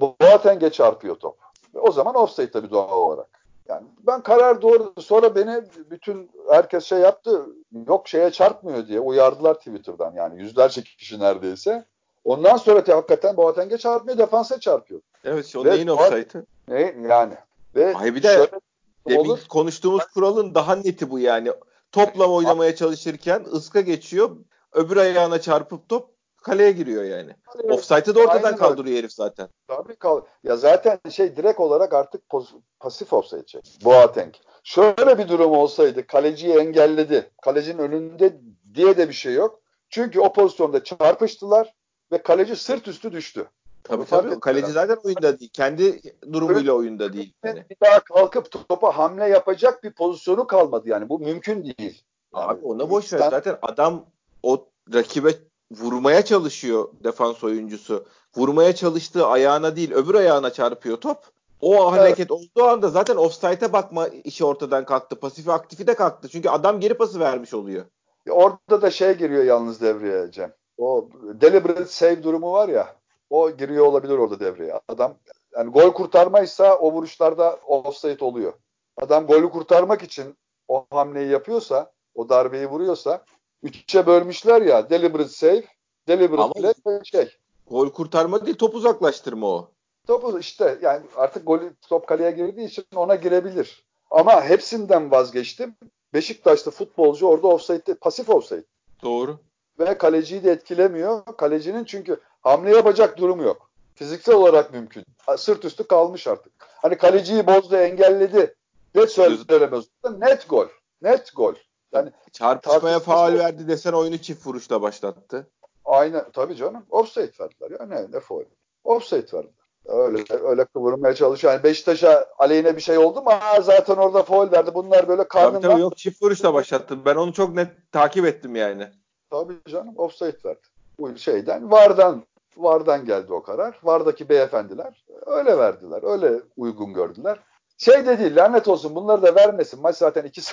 Boateng'e çarpıyor top. O zaman offside tabii doğal olarak. Yani ben karar doğru. Sonra beni bütün herkes şey yaptı. Yok şeye çarpmıyor diye uyardılar Twitter'dan. Yani yüzlerce kişi neredeyse. Ondan sonra te- hakikaten Boateng'e çarpmıyor, defansa çarpıyor. Evet o neyin offside'ı? Ne yani? Ve Ay bir de şöyle Demin olur. konuştuğumuz kuralın daha neti bu yani. Topla oynamaya çalışırken ıska geçiyor. Öbür ayağına çarpıp top kaleye giriyor yani. Offside'ı da ortadan Aynen öyle. kaldırıyor herif zaten. Tabii kal. Ya zaten şey direkt olarak artık poz- pasif offside şey. Boateng. Şöyle bir durum olsaydı kaleciyi engelledi. Kalecinin önünde diye de bir şey yok. Çünkü o pozisyonda çarpıştılar ve kaleci sırt üstü düştü. Tabii tabii. ettiler. Kaleci zaten oyunda değil. Kendi durumuyla oyunda değil. Yani. Bir daha kalkıp topa hamle yapacak bir pozisyonu kalmadı yani. Bu mümkün değil. Yani Abi ona boş ver. Zaten adam o rakibe vurmaya çalışıyor defans oyuncusu. Vurmaya çalıştığı ayağına değil öbür ayağına çarpıyor top. O hareket olduğu anda zaten offside'e bakma işi ortadan kalktı. Pasifi aktifi de kalktı. Çünkü adam geri pası vermiş oluyor. Orada da şey giriyor yalnız devreye Cem. O deliberate save durumu var ya. O giriyor olabilir orada devreye. Adam yani gol kurtarmaysa o vuruşlarda offside oluyor. Adam golü kurtarmak için o hamleyi yapıyorsa, o darbeyi vuruyorsa üçe bölmüşler ya deliberate save, deliberate play şey. Gol kurtarma değil top uzaklaştırma o. Topu işte yani artık golü top kaleye girdiği için ona girebilir. Ama hepsinden vazgeçtim. Beşiktaş'ta futbolcu orada offside, pasif offside. Doğru. ve kaleciyi de etkilemiyor. Kalecinin çünkü hamle yapacak durumu yok. Fiziksel olarak mümkün. Sırt üstü kalmış artık. Hani kaleciyi bozdu, engelledi. Ne söylemez. Net gol. Net gol. Yani Çarpışmaya faul verdi desen oyunu çift vuruşla başlattı. aynı tabii canım. Offside verdiler ya. Ne, ne faul. Offside verdiler. Öyle öyle kıvırmaya çalışıyor. Yani Beşiktaş'a aleyhine bir şey oldu mu? Aa, zaten orada faul verdi. Bunlar böyle Tabii karnından tabii yok çift vuruşla başlattı. Ben onu çok net takip ettim yani. Tabii canım offside verdi. Bu şeyden Vardan Vardan geldi o karar. Vardaki beyefendiler öyle verdiler. Öyle uygun gördüler. Şey de değil lanet olsun bunları da vermesin. Maç zaten 2-0.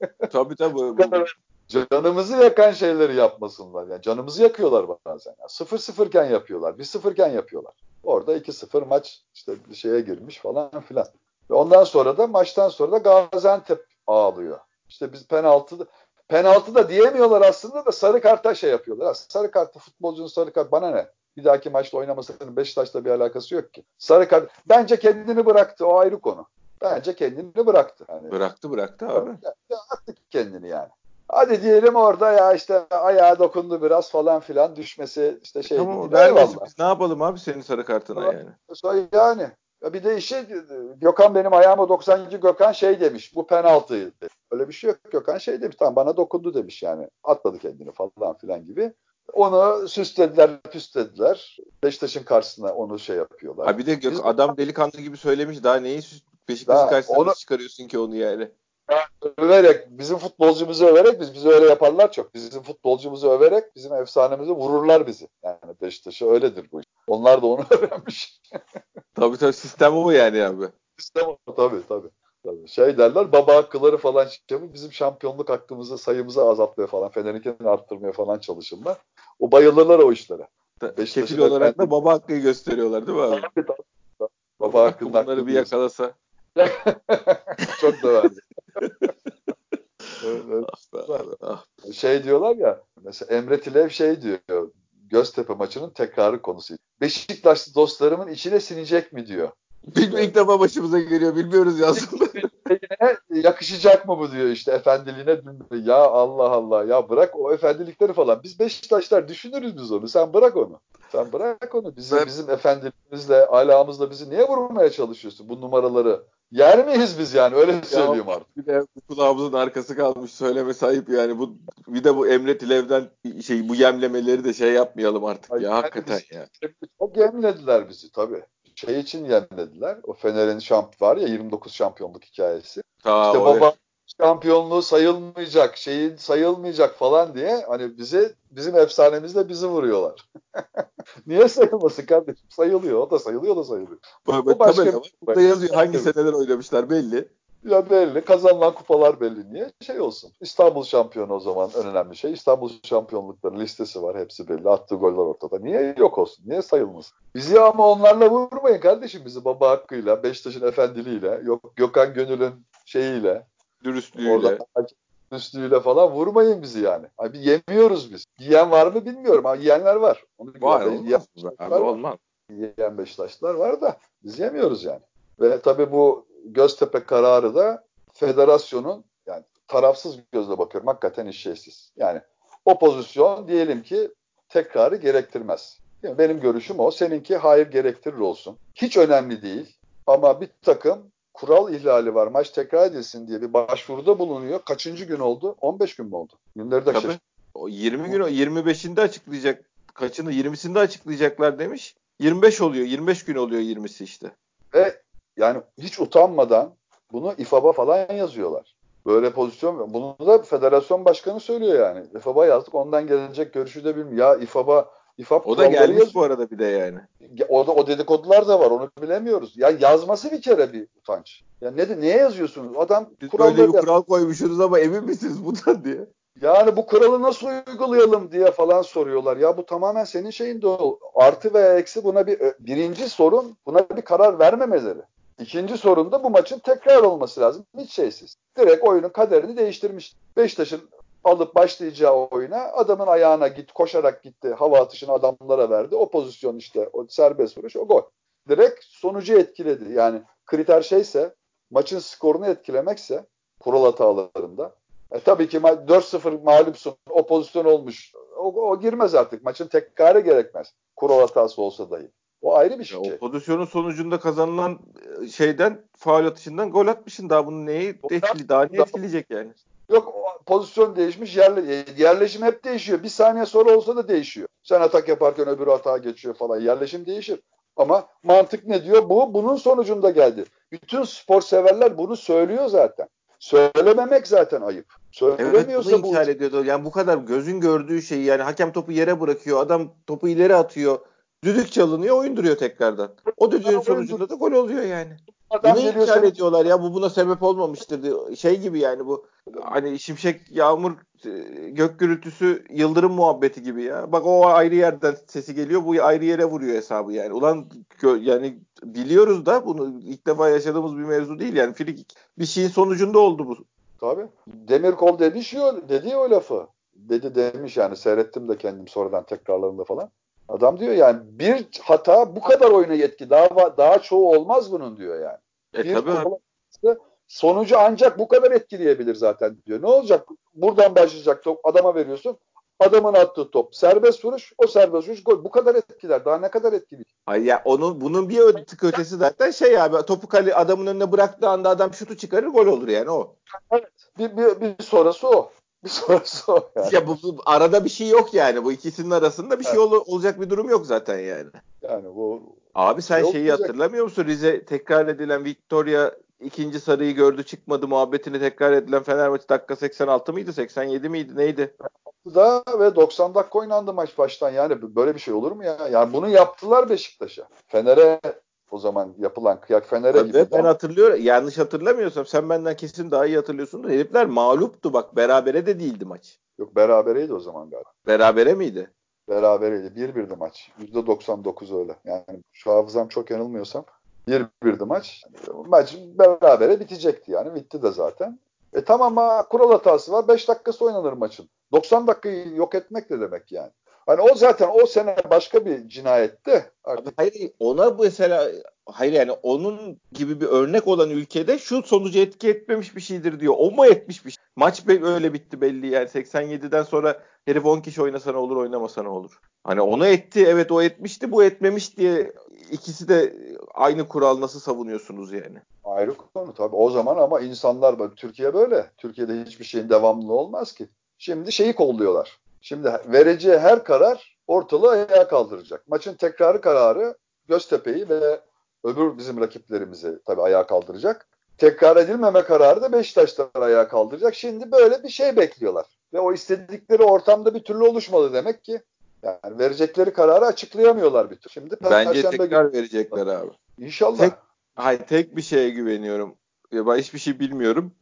Tabii tabii. Canımızı yakan şeyleri yapmasınlar. Yani canımızı yakıyorlar bazen. Yani 0-0 iken yapıyorlar. 1-0 iken yapıyorlar. Orada 2-0 maç işte bir şeye girmiş falan filan. Ve ondan sonra da maçtan sonra da Gaziantep ağlıyor. İşte biz penaltı penaltı da diyemiyorlar aslında da sarı karta şey yapıyorlar. Sarı kartı futbolcunun sarı kart bana ne? Bir dahaki maçta oynamasının Beşiktaş'la bir alakası yok ki. Sarı kart bence kendini bıraktı o ayrı konu. Bence kendini bıraktı. Yani, bıraktı bıraktı abi. Attı kendini yani. Hadi diyelim orada ya işte ayağa dokundu biraz falan filan düşmesi işte şey. Tamam vermesin biz ne yapalım abi senin sarı kartına yani. Yani bir de işe Gökhan benim ayağıma 92 Gökhan şey demiş bu penaltıydı. Öyle bir şey yok Gökhan şey demiş tamam bana dokundu demiş yani atladı kendini falan filan gibi. Onu süslediler, püslediler. Beşiktaş'ın karşısına onu şey yapıyorlar. Ha bir de Gök, Biz, adam delikanlı gibi söylemiş daha neyi Beşiktaş'ın karşısına onu, çıkarıyorsun ki onu yani. Överek, bizim futbolcumuzu överek biz bizi öyle yaparlar çok. Bizim futbolcumuzu överek bizim efsanemizi vururlar bizi. Yani Beşiktaş'a öyledir bu iş. Onlar da onu öğrenmiş. tabii tabii sistem o yani abi. Sistem o tabii tabii. Tabii. Şey derler baba hakkıları falan çıkıyor. Bizim şampiyonluk hakkımızı sayımızı azaltmaya falan Fener'inkini arttırmaya falan çalışırlar. O bayılırlar o işlere. Kefil olarak da baba hakkıyı gösteriyorlar değil mi abi? Tabii, tabii. Baba hakkında Bunları bir yakalasa. Çok da verdi. şey diyorlar ya mesela Emre Tilev şey diyor Göztepe maçının tekrarı konusu. Beşiktaşlı dostlarımın içine sinecek mi diyor. Bilmiyorum ilk defa başımıza geliyor. Bilmiyoruz ya yakışacak mı bu diyor işte efendiliğine. Ya Allah Allah ya bırak o efendilikleri falan. Biz Beşiktaşlar düşünürüz biz onu. Sen bırak onu. Sen bırak onu. Bizim, ben... bizim efendiliğimizle, alağımızla bizi niye vurmaya çalışıyorsun bu numaraları? Yer miyiz biz yani öyle söyleyeyim artık. Bir de kulağımızın arkası kalmış söyleme sahip yani bu bir de bu Emre Tilev'den şey bu yemlemeleri de şey yapmayalım artık Ay, ya hakikaten biz, ya. Çok yemlediler bizi tabii şey için yenilediler. O Fener'in şamp var ya 29 şampiyonluk hikayesi. Ta, işte baba şampiyonluğu sayılmayacak, şeyin sayılmayacak falan diye hani bize bizim efsanemizle bizi vuruyorlar. Niye sayılmasın kardeşim? Sayılıyor. O da sayılıyor, o da sayılıyor. Bu, bu başka tabela var. Burada yazıyor hangi seneler oynamışlar belli. Ya belli. Kazanılan kupalar belli. Niye? Şey olsun. İstanbul şampiyonu o zaman en önemli şey. İstanbul şampiyonlukları listesi var. Hepsi belli. Attığı goller ortada. Niye yok olsun? Niye sayılmasın? Bizi ama onlarla vurmayın kardeşim. Bizi baba hakkıyla, Beşiktaş'ın efendiliğiyle, yok Gökhan Gönül'ün şeyiyle, dürüstlüğüyle. Orada, dürüstlüğüyle falan vurmayın bizi yani. Abi yemiyoruz biz. Yiyen var mı bilmiyorum ama yiyenler var. Onu var olmaz. Yiyen, abi, olmaz. Yiyen Beşiktaşlar var da biz yemiyoruz yani. Ve tabii bu Göztepe kararı da federasyonun yani tarafsız gözle bakıyorum. Hakikaten işlevsiz. Yani o pozisyon diyelim ki tekrarı gerektirmez. Yani benim görüşüm o. Seninki hayır gerektirir olsun. Hiç önemli değil. Ama bir takım kural ihlali var. Maç tekrar edilsin diye bir başvuruda bulunuyor. Kaçıncı gün oldu? 15 gün mü oldu? Günleri de Tabii. O 20 gün o 25'inde açıklayacak. Kaçını 20'sinde açıklayacaklar demiş. 25 oluyor. 25 gün oluyor 20'si işte. Yani hiç utanmadan bunu İFAB'a falan yazıyorlar. Böyle pozisyon bunu da federasyon başkanı söylüyor yani. İFAB'a yazdık ondan gelecek görüşü de bilmiyorum. Ya İFAB'a İFAB o da gelmiş yazıyor. bu arada bir de yani. O da o dedikodular da var onu bilemiyoruz. Ya yazması bir kere bir utanç. Ya ne neye yazıyorsunuz? Adam Biz böyle bir kural koymuşsunuz ama emin misiniz bundan diye. Yani bu kuralı nasıl uygulayalım diye falan soruyorlar. Ya bu tamamen senin şeyinde o. Artı veya eksi buna bir birinci sorun buna bir karar vermemeleri. İkinci sorun da bu maçın tekrar olması lazım. Hiç şeysiz. Direkt oyunun kaderini değiştirmiş. Beşiktaş'ın alıp başlayacağı oyuna adamın ayağına git koşarak gitti. Hava atışını adamlara verdi. O pozisyon işte o serbest vuruş o gol. Direkt sonucu etkiledi. Yani kriter şeyse maçın skorunu etkilemekse kural hatalarında. E, tabii ki 4-0 mağlupsun. O pozisyon olmuş. O, o girmez artık. Maçın tekrarı gerekmez. Kural hatası olsa dahi. O ayrı bir şey. Ya o pozisyonun sonucunda kazanılan e, şeyden faul atışından gol atmışsın daha bunu neyi etkili daha ne etkileyecek yani? Yok pozisyon değişmiş yerle, yerleşim hep değişiyor. Bir saniye sonra olsa da değişiyor. Sen atak yaparken öbürü hata geçiyor falan. Yerleşim değişir. Ama mantık ne diyor? Bu bunun sonucunda geldi. Bütün spor severler bunu söylüyor zaten. Söylememek zaten ayıp. Söylemiyorsa evet, bunu bu... ediyordu. Yani bu kadar gözün gördüğü şeyi yani hakem topu yere bırakıyor. Adam topu ileri atıyor. Düdük çalınıyor, oyun duruyor tekrardan. O düdüğün sonucunda da gol oluyor yani. Adam Bunu inkar ediyorlar ya bu buna sebep olmamıştır diye. Şey gibi yani bu hani şimşek, yağmur, e, gök gürültüsü, yıldırım muhabbeti gibi ya. Bak o ayrı yerden sesi geliyor bu ayrı yere vuruyor hesabı yani. Ulan yani biliyoruz da bunu ilk defa yaşadığımız bir mevzu değil yani. Frikik bir şeyin sonucunda oldu bu. Tabii. Demirkol demiş ya, dedi ya o lafı. Dedi demiş yani seyrettim de kendim sonradan tekrarlarında falan. Adam diyor yani bir hata bu kadar oyuna yetki daha daha çoğu olmaz bunun diyor yani. E bir tabii. sonucu ancak bu kadar etkileyebilir zaten diyor. Ne olacak? Buradan başlayacak top adama veriyorsun. Adamın attığı top serbest vuruş, o serbest vuruş gol. Bu kadar etkiler. Daha ne kadar etkili? Hayır ya onun bunun bir tık ötesi zaten şey abi topu kale adamın önüne bıraktığı anda adam şutu çıkarır gol olur yani o. Evet. Bir, bir, bir sonrası o. Sonrası o. Yani. Ya bu, bu arada bir şey yok yani. Bu ikisinin arasında bir şey ol, olacak bir durum yok zaten yani. Yani bu Abi sen şeyi olacak. hatırlamıyor musun? Rize tekrar edilen Victoria ikinci sarıyı gördü çıkmadı muhabbetini tekrar edilen Fenerbahçe dakika 86 mıydı 87 miydi neydi? Da ve 90 dakika oynandı maç baştan yani böyle bir şey olur mu ya? Yani bunu yaptılar Beşiktaş'a. Fener'e o zaman yapılan kıyak Fener'e gibi. Ben hatırlıyorum. Yanlış hatırlamıyorsam sen benden kesin daha iyi hatırlıyorsun. Herifler mağluptu bak. Berabere de değildi maç. Yok berabereydi o zaman galiba. Berabere miydi? Berabereydi. 1-1'di maç. %99 öyle. Yani şu hafızam çok yanılmıyorsam 1-1'di maç. Maç berabere bitecekti yani. Bitti de zaten. E tamam ha kural hatası var. 5 dakikası oynanır maçın. 90 dakikayı yok etmek de demek yani. Hani o zaten o sene başka bir cinayetti. Artık. Hayır ona mesela hayır yani onun gibi bir örnek olan ülkede şu sonucu etki etmemiş bir şeydir diyor. O mu etmiş bir şey? Maç öyle bitti belli yani 87'den sonra herif 10 kişi oynasa ne olur oynamasa ne olur. Hani onu etti evet o etmişti bu etmemiş diye ikisi de aynı kural nasıl savunuyorsunuz yani? Ayrı konu tabii o zaman ama insanlar Türkiye böyle. Türkiye'de hiçbir şeyin devamlı olmaz ki. Şimdi şeyi kolluyorlar. Şimdi vereceği her karar ortalığı ayağa kaldıracak. Maçın tekrarı kararı Göztepe'yi ve öbür bizim rakiplerimizi tabii ayağa kaldıracak. Tekrar edilmeme kararı da Beşiktaşlar ayağa kaldıracak. Şimdi böyle bir şey bekliyorlar. Ve o istedikleri ortamda bir türlü oluşmadı demek ki. Yani verecekleri kararı açıklayamıyorlar bir türlü. Şimdi Bence tekrar gün... verecekler abi. İnşallah. Tek, hayır, tek bir şeye güveniyorum. Ya ben hiçbir şey bilmiyorum.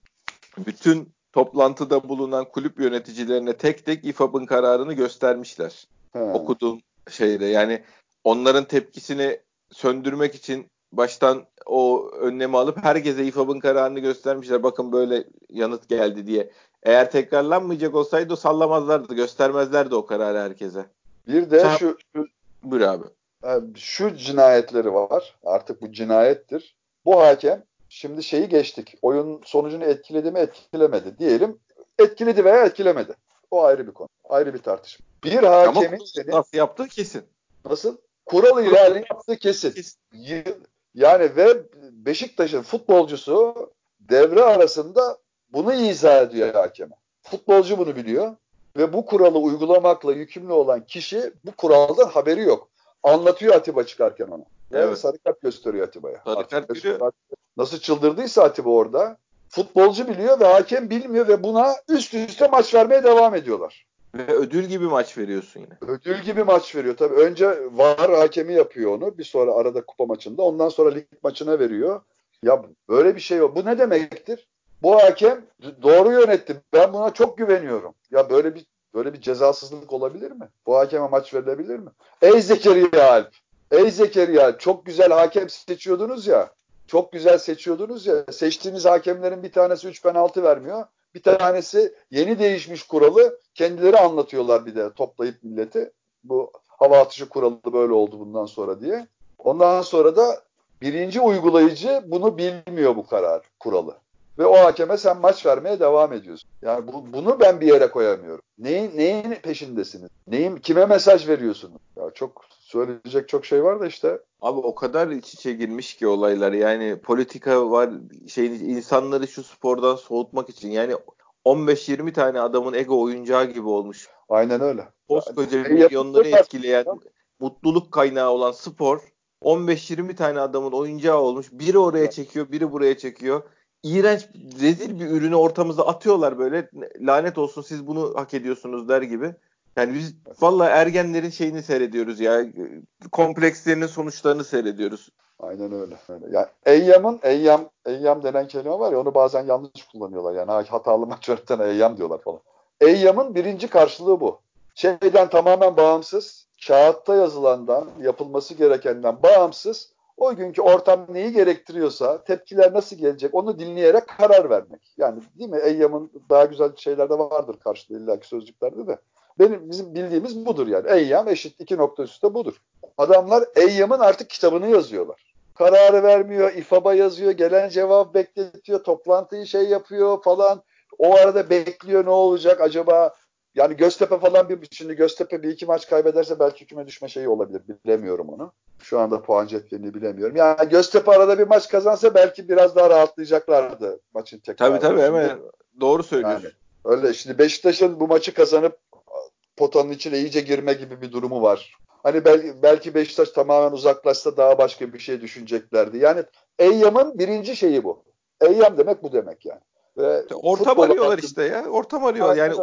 Bütün toplantıda bulunan kulüp yöneticilerine tek tek İFAB'ın kararını göstermişler. He. Okuduğum şeyde yani onların tepkisini söndürmek için baştan o önlemi alıp herkese İFAB'ın kararını göstermişler. Bakın böyle yanıt geldi diye. Eğer tekrarlanmayacak olsaydı sallamazlardı, göstermezlerdi o kararı herkese. Bir de Sen... şu, şu Buyur abi. Şu cinayetleri var. Artık bu cinayettir. Bu hakem Şimdi şeyi geçtik. Oyun sonucunu etkiledi mi etkilemedi. Diyelim etkiledi veya etkilemedi. O ayrı bir konu. Ayrı bir tartışma. Bir hakemin senin... nasıl yaptığı kesin. Nasıl? Kural ihlali yaptığı kesin. kesin. Yani ve Beşiktaş'ın futbolcusu devre arasında bunu izah ediyor hakeme. Futbolcu bunu biliyor ve bu kuralı uygulamakla yükümlü olan kişi bu kuraldan haberi yok. Anlatıyor Atiba çıkarken ona. Evet. Sarı kart gösteriyor Atiba'ya. Sarı kart görüyor. Nasıl çıldırdıysa Atiba orada. Futbolcu biliyor ve hakem bilmiyor ve buna üst üste maç vermeye devam ediyorlar. Ve ödül gibi maç veriyorsun yine. Ödül gibi maç veriyor. Tabii önce VAR hakemi yapıyor onu. Bir sonra arada kupa maçında. Ondan sonra lig maçına veriyor. Ya böyle bir şey yok. Bu ne demektir? Bu hakem doğru yönetti. Ben buna çok güveniyorum. Ya böyle bir böyle bir cezasızlık olabilir mi? Bu hakeme maç verilebilir mi? Ey Zekeriya Alp. Ey Zekeriya çok güzel hakem seçiyordunuz ya. Çok güzel seçiyordunuz ya. Seçtiğiniz hakemlerin bir tanesi 3 penaltı vermiyor. Bir tanesi yeni değişmiş kuralı kendileri anlatıyorlar bir de toplayıp milleti. Bu hava atışı kuralı böyle oldu bundan sonra diye. Ondan sonra da birinci uygulayıcı bunu bilmiyor bu karar kuralı. Ve o hakeme sen maç vermeye devam ediyorsun. Yani bu, bunu ben bir yere koyamıyorum. Neyin, neyin peşindesiniz? Neyin, kime mesaj veriyorsunuz? Ya çok söyleyecek çok şey var da işte. Abi o kadar iç içe girmiş ki olaylar. Yani politika var, şey insanları şu spordan soğutmak için. Yani 15-20 tane adamın ego oyuncağı gibi olmuş. Aynen öyle. Koskoca yani, milyonları etkileyen, mutluluk kaynağı olan spor 15-20 tane adamın oyuncağı olmuş. Biri oraya çekiyor, biri buraya çekiyor. İğrenç, rezil bir ürünü ortamıza atıyorlar böyle. Lanet olsun siz bunu hak ediyorsunuz der gibi. Yani biz valla ergenlerin şeyini seyrediyoruz ya. Komplekslerinin sonuçlarını seyrediyoruz. Aynen öyle. öyle. Yani Eyyam'ın Eyyam Eyyam denen kelime var ya onu bazen yanlış kullanıyorlar. Yani hatalı maç yöneten Eyyam diyorlar falan. Eyyam'ın birinci karşılığı bu. Şeyden tamamen bağımsız, kağıtta yazılandan, yapılması gerekenden bağımsız O günkü ortam neyi gerektiriyorsa, tepkiler nasıl gelecek onu dinleyerek karar vermek. Yani değil mi? Eyyam'ın daha güzel şeyler de vardır karşılığı illaki sözcüklerde de. Benim bizim bildiğimiz budur yani. Eyyam eşit iki nokta üstte budur. Adamlar Eyyam'ın artık kitabını yazıyorlar. Kararı vermiyor, ifaba yazıyor, gelen cevap bekletiyor, toplantıyı şey yapıyor falan. O arada bekliyor ne olacak acaba yani Göztepe falan bir şimdi Göztepe bir iki maç kaybederse belki küme düşme şeyi olabilir. Bilemiyorum onu. Şu anda puan cetvelini bilemiyorum. Yani Göztepe arada bir maç kazansa belki biraz daha rahatlayacaklardı maçın tekrar. Tabii tabii hemen doğru söylüyorsun. Yani, öyle şimdi Beşiktaş'ın bu maçı kazanıp potanın içine iyice girme gibi bir durumu var. Hani belki, belki Beşiktaş tamamen uzaklaşsa daha başka bir şey düşüneceklerdi. Yani Eyyam'ın birinci şeyi bu. Eyyam demek bu demek yani. Ve ortam arıyorlar hakkında... işte ya. Ortam arıyorlar. Yani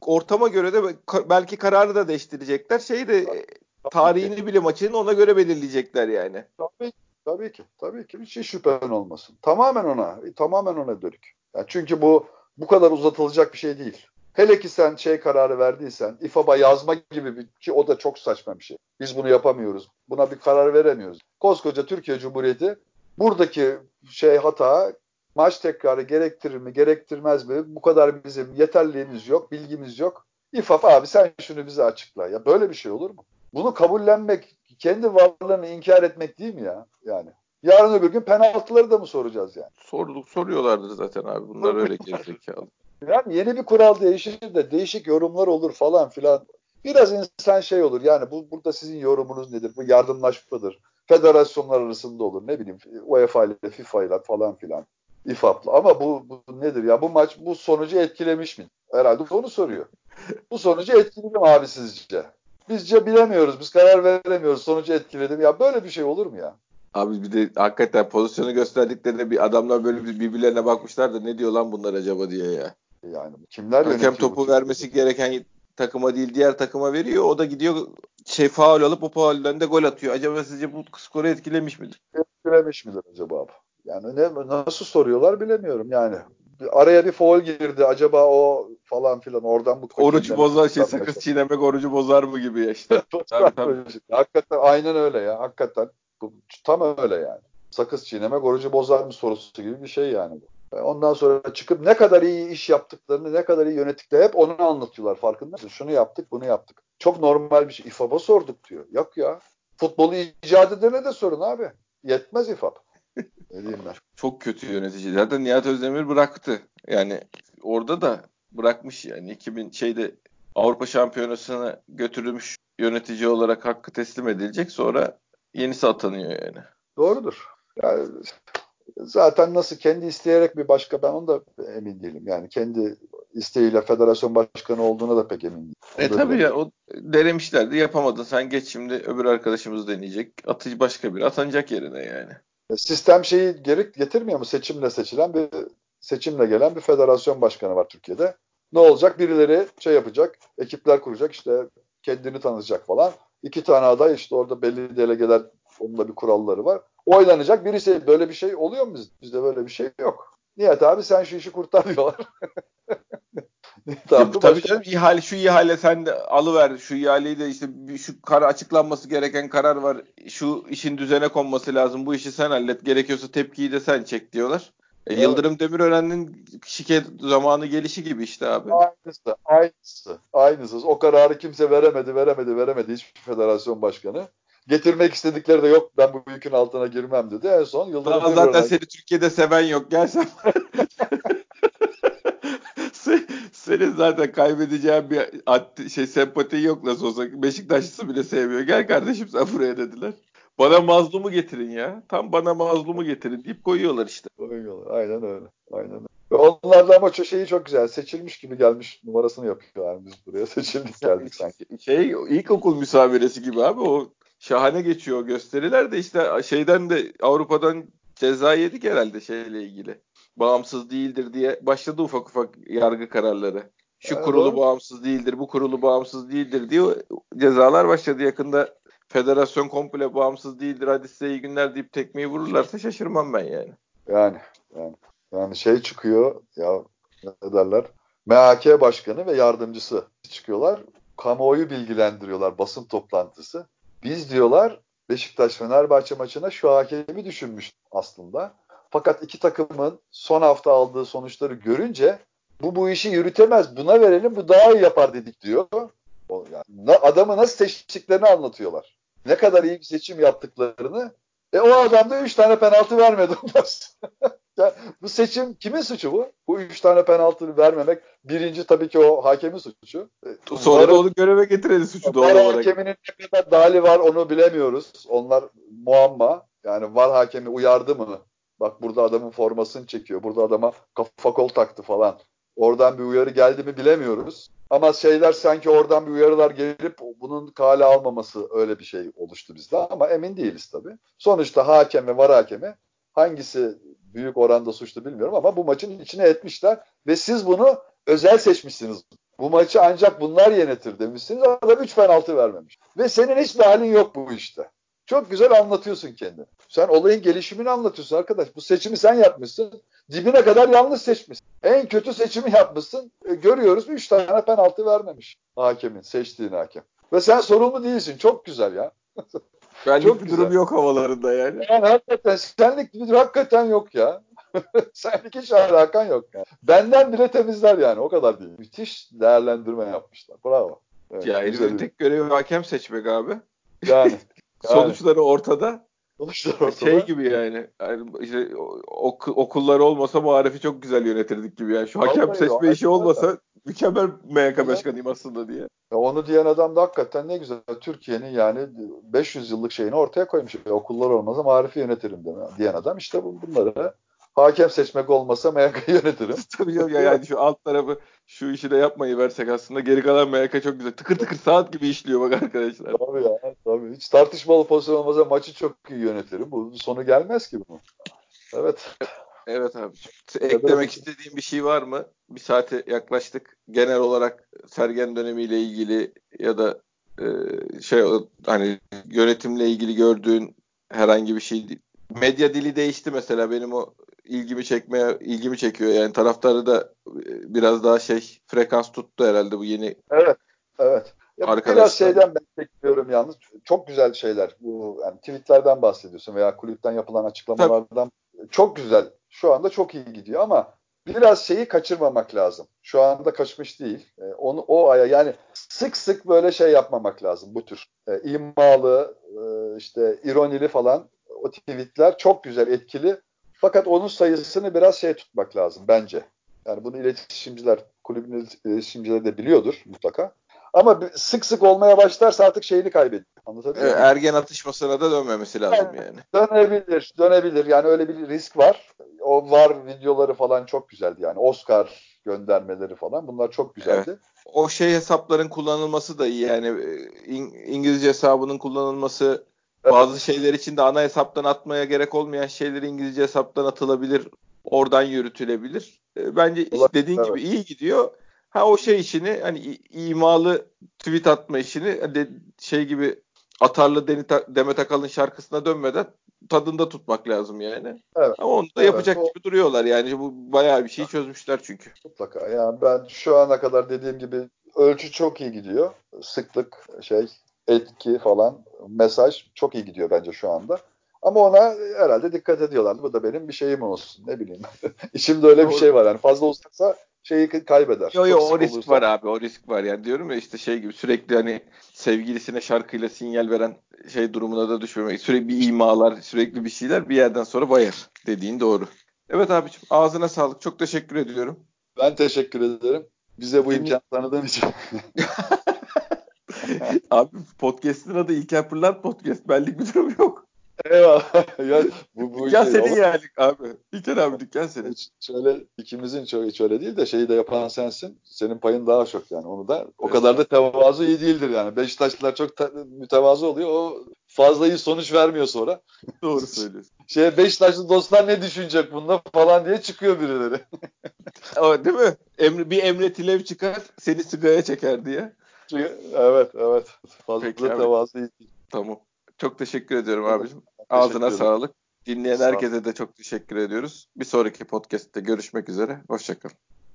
ortama göre de belki kararı da değiştirecekler. Şeyi de tabii, tarihini bile maçının ona göre belirleyecekler yani. Tabii, tabii ki. Tabii ki. Hiç şey şüphen olmasın. Tamamen ona. Tamamen ona dönük. Yani çünkü bu bu kadar uzatılacak bir şey değil. Hele ki sen şey kararı verdiysen, İFAB'a yazma gibi bir ki o da çok saçma bir şey. Biz bunu yapamıyoruz. Buna bir karar veremiyoruz. Koskoca Türkiye Cumhuriyeti buradaki şey hata maç tekrarı gerektirir mi, gerektirmez mi? Bu kadar bizim yeterliğimiz yok, bilgimiz yok. İFAF abi sen şunu bize açıkla. Ya böyle bir şey olur mu? Bunu kabullenmek, kendi varlığını inkar etmek değil mi ya? Yani. Yarın öbür gün penaltıları da mı soracağız yani? Sorduk, soruyorlardır zaten abi. Bunlar öyle gerizekalı. Yani yeni bir kural değişir de değişik yorumlar olur falan filan. Biraz insan şey olur yani bu burada sizin yorumunuz nedir? Bu yardımlaşmadır. Federasyonlar arasında olur ne bileyim UEFA ile FIFA ile falan filan. İFAP'la. Ama bu, bu nedir ya? Bu maç bu sonucu etkilemiş mi? Herhalde onu soruyor. Bu sonucu etkiledi mi abi sizce? Bizce bilemiyoruz. Biz karar veremiyoruz. Sonucu etkiledi mi? Ya böyle bir şey olur mu ya? Abi bir de hakikaten pozisyonu gösterdiklerinde bir adamlar böyle birbirlerine bakmışlar da ne diyor lan bunlar acaba diye ya. Yani kimler Hakem topu vermesi gereken takıma değil diğer takıma veriyor. O da gidiyor şey faul alıp o faulden de gol atıyor. Acaba sizce bu skoru etkilemiş midir? Etkilemiş midir acaba? Yani ne, nasıl soruyorlar bilemiyorum yani. Araya bir foul girdi. Acaba o falan filan oradan bu orucu bozar şey sakız çiğnemek orucu bozar mı gibi ya işte. tabii, tabii. Hakikaten aynen öyle ya. Hakikaten bu, tam öyle yani. Sakız çiğnemek orucu bozar mı sorusu gibi bir şey yani bu. Ondan sonra çıkıp ne kadar iyi iş yaptıklarını, ne kadar iyi yönettiklerini hep onu anlatıyorlar farkında mısın? Şunu yaptık, bunu yaptık. Çok normal bir şey. İFAB'a sorduk diyor. Yok ya. Futbolu icat edene de sorun abi. Yetmez İFAB. Ne diyeyim ben? Çok kötü yönetici. Zaten Nihat Özdemir bıraktı. Yani orada da bırakmış yani 2000 şeyde Avrupa Şampiyonası'na götürülmüş yönetici olarak hakkı teslim edilecek. Sonra yenisi atanıyor yani. Doğrudur. Yani zaten nasıl kendi isteyerek bir başka ben onu da emin değilim. Yani kendi isteğiyle federasyon başkanı olduğuna da pek emin değilim. E tabii ya o denemişlerdi yapamadın sen geç şimdi öbür arkadaşımız deneyecek. Atıcı başka bir atanacak yerine yani. Sistem şeyi geri getirmiyor mu? Seçimle seçilen bir seçimle gelen bir federasyon başkanı var Türkiye'de. Ne olacak? Birileri şey yapacak, ekipler kuracak, işte kendini tanıtacak falan. İki tane aday işte orada belli delegeler, onun da bir kuralları var. Oylanacak birisi böyle bir şey oluyor mu bizde? Bizde böyle bir şey yok. Nihat abi sen şu işi kurtar diyorlar. tamam, tabii canım ihale şu ihale sen de alıver şu ihaleyi de işte şu kara açıklanması gereken karar var. Şu işin düzene konması lazım. Bu işi sen hallet. Gerekiyorsa tepkiyi de sen çek diyorlar. E, evet. Yıldırım Demirören'in şike zamanı gelişi gibi işte abi. Aynısı, aynısı, aynısı. O kararı kimse veremedi, veremedi, veremedi hiçbir federasyon başkanı. Getirmek istedikleri de yok ben bu yükün altına girmem dedi. En son Yıldırım Daha Zaten seni Türkiye'de seven yok. Gel sen. Senin zaten kaybedeceğin bir şey sempati yok nasıl olsa. Beşiktaşlısı bile sevmiyor. Gel kardeşim sen buraya dediler. Bana mazlumu getirin ya. Tam bana mazlumu getirin deyip koyuyorlar işte. Koyuyorlar. Aynen öyle. Aynen öyle. Onlar da ama şeyi çok güzel. Seçilmiş gibi gelmiş numarasını yapıyorlar. Biz buraya seçildik geldik sanki. Şey ilkokul müsameresi gibi abi o şahane geçiyor gösteriler de işte şeyden de Avrupa'dan ceza yedik herhalde şeyle ilgili bağımsız değildir diye başladı ufak ufak yargı kararları. Şu evet, kurulu doğru. bağımsız değildir, bu kurulu bağımsız değildir diye cezalar başladı. Yakında federasyon komple bağımsız değildir hadi size iyi günler deyip tekmeyi vururlarsa şaşırmam ben yani. Yani yani, yani şey çıkıyor ya ne derler MHK başkanı ve yardımcısı çıkıyorlar. Kamuoyu bilgilendiriyorlar basın toplantısı. Biz diyorlar Beşiktaş-Fenerbahçe maçına şu hakemi düşünmüş aslında. Fakat iki takımın son hafta aldığı sonuçları görünce bu bu işi yürütemez. Buna verelim bu daha iyi yapar dedik diyor. Yani, adamı nasıl seçtiklerini anlatıyorlar. Ne kadar iyi bir seçim yaptıklarını. E o adam da 3 tane penaltı vermedi. ya, bu seçim kimin suçu bu? Bu 3 tane penaltı vermemek. Birinci tabii ki o hakemin suçu. E, Sonra da onu göreve getireni suçu doğal olarak. Hakeminin ne kadar dali var onu bilemiyoruz. Onlar muamma. Yani var hakemi uyardı mı? Bak burada adamın formasını çekiyor. Burada adama kafa kol taktı falan. Oradan bir uyarı geldi mi bilemiyoruz. Ama şeyler sanki oradan bir uyarılar gelip bunun kale almaması öyle bir şey oluştu bizde ama emin değiliz tabii. Sonuçta hakem ve var hakemi hangisi büyük oranda suçlu bilmiyorum ama bu maçın içine etmişler ve siz bunu özel seçmişsiniz. Bu maçı ancak bunlar yönetir demişsiniz. Adam 3 penaltı vermemiş. Ve senin hiçbir halin yok bu işte. Çok güzel anlatıyorsun kendini. Sen olayın gelişimini anlatıyorsun arkadaş. Bu seçimi sen yapmışsın. Dibine kadar yanlış seçmişsin. En kötü seçimi yapmışsın. E, görüyoruz 3 tane penaltı vermemiş hakemin, seçtiğin hakem. Ve sen sorumlu değilsin. Çok güzel ya. Benlik Çok bir durum yok havalarında yani. Yani hakikaten senlik bir durum hakikaten yok ya. senlik hiç alakan yok yani. Benden bile temizler yani o kadar değil. Müthiş değerlendirme yapmışlar. Bravo. Evet, ya herifin tek görevi hakem seçmek abi. Yani. Sonuçları ortada. Sonuçlar ortada. Şey gibi yani, yani işte ok, okulları olmasa muharefi çok güzel yönetirdik gibi yani. Şu hakem Vallahi seçme işi olmasa. Mükemmel MYK başkanıyım aslında diye. Ya onu diyen adam da hakikaten ne güzel. Türkiye'nin yani 500 yıllık şeyini ortaya koymuş. Okullar olmasa marifi yönetirim diyen adam işte bunları hakem seçmek olmasa MYK yönetirim. Tabii ya yani şu alt tarafı şu işi de yapmayı versek aslında geri kalan MYK çok güzel. Tıkır tıkır saat gibi işliyor bak arkadaşlar. Tabii ya tabii. Hiç tartışmalı pozisyon olmasa maçı çok iyi yönetirim. Bu sonu gelmez ki bunun. Evet. Evet abi. Eklemek istediğim bir şey var mı? Bir saate yaklaştık. Genel olarak Sergen dönemiyle ilgili ya da e, şey hani yönetimle ilgili gördüğün herhangi bir şey medya dili değişti mesela benim o ilgimi çekmeye ilgimi çekiyor yani taraftarı da e, biraz daha şey frekans tuttu herhalde bu yeni Evet. Evet. Ya Arkadaşlar. Biraz şeyden ben bekliyorum yalnız. Çok güzel şeyler. Bu yani tweetlerden bahsediyorsun veya kulüpten yapılan açıklamalardan Tabii. Çok güzel. Şu anda çok iyi gidiyor ama biraz şeyi kaçırmamak lazım. Şu anda kaçmış değil. E, onu o aya yani sık sık böyle şey yapmamak lazım bu tür. E, imalı, e, işte ironili falan o tweetler çok güzel, etkili. Fakat onun sayısını biraz şey tutmak lazım bence. Yani bunu iletişimciler, kulübün iletişimcileri de biliyordur mutlaka. Ama sık sık olmaya başlarsa artık şeyini kaybediyor. Anlatabiliyor evet, Ergen atışmasına da dönmemesi lazım yani, yani. Dönebilir, dönebilir. Yani öyle bir risk var. O var videoları falan çok güzeldi yani. Oscar göndermeleri falan bunlar çok güzeldi. Evet. O şey hesapların kullanılması da iyi yani İngilizce hesabının kullanılması bazı şeyler için de ana hesaptan atmaya gerek olmayan şeyler İngilizce hesaptan atılabilir. Oradan yürütülebilir. E, bence dediğin evet. gibi iyi gidiyor. Ha o şey işini hani imalı tweet atma işini hani şey gibi atarlı Demet Akalın şarkısına dönmeden tadında tutmak lazım yani. Evet. Ama onu da evet, yapacak o... gibi duruyorlar yani bu bayağı bir şey çözmüşler çünkü. Mutlaka yani ben şu ana kadar dediğim gibi ölçü çok iyi gidiyor. Sıklık şey etki falan mesaj çok iyi gidiyor bence şu anda. Ama ona herhalde dikkat ediyorlar. Bu da benim bir şeyim olsun. Ne bileyim. İçimde öyle bir şey var. Yani fazla olacaksa şeyi kaybeder. Yok yok o risk olursa. var abi. O risk var. Yani diyorum ya işte şey gibi sürekli hani sevgilisine şarkıyla sinyal veren şey durumuna da düşmemek. Sürekli bir imalar, sürekli bir şeyler bir yerden sonra bayar. Dediğin doğru. Evet abiciğim ağzına sağlık. Çok teşekkür ediyorum. Ben teşekkür ederim. Bize bu imkan tanıdığın için. Abi podcast'ın adı İlker Pırlant Podcast. Benlik bir durum yok. Eyvallah. ya, bu, bu dükkan şey, senin ama... yani abi. İlker abi dükkan senin. Şöyle ikimizin çok hiç öyle değil de şeyi de yapan sensin. Senin payın daha çok yani. Onu da o kadar da tevazu iyi değildir yani. Beşiktaşlılar çok ta- mütevazı oluyor. O fazla iyi sonuç vermiyor sonra. Doğru söylüyorsun. Şey Beşiktaşlı dostlar ne düşünecek bunda falan diye çıkıyor birileri. o, değil mi? Emre, bir Emre Tilev çıkar seni sigaya çeker diye. Evet evet. Fazla Peki, tevazu iyi. Tamam. Çok teşekkür ediyorum abicim. Ağzına sağlık. Dinleyen Sağ herkese de çok teşekkür ediyoruz. Bir sonraki podcast'te görüşmek üzere. Hoşçakalın.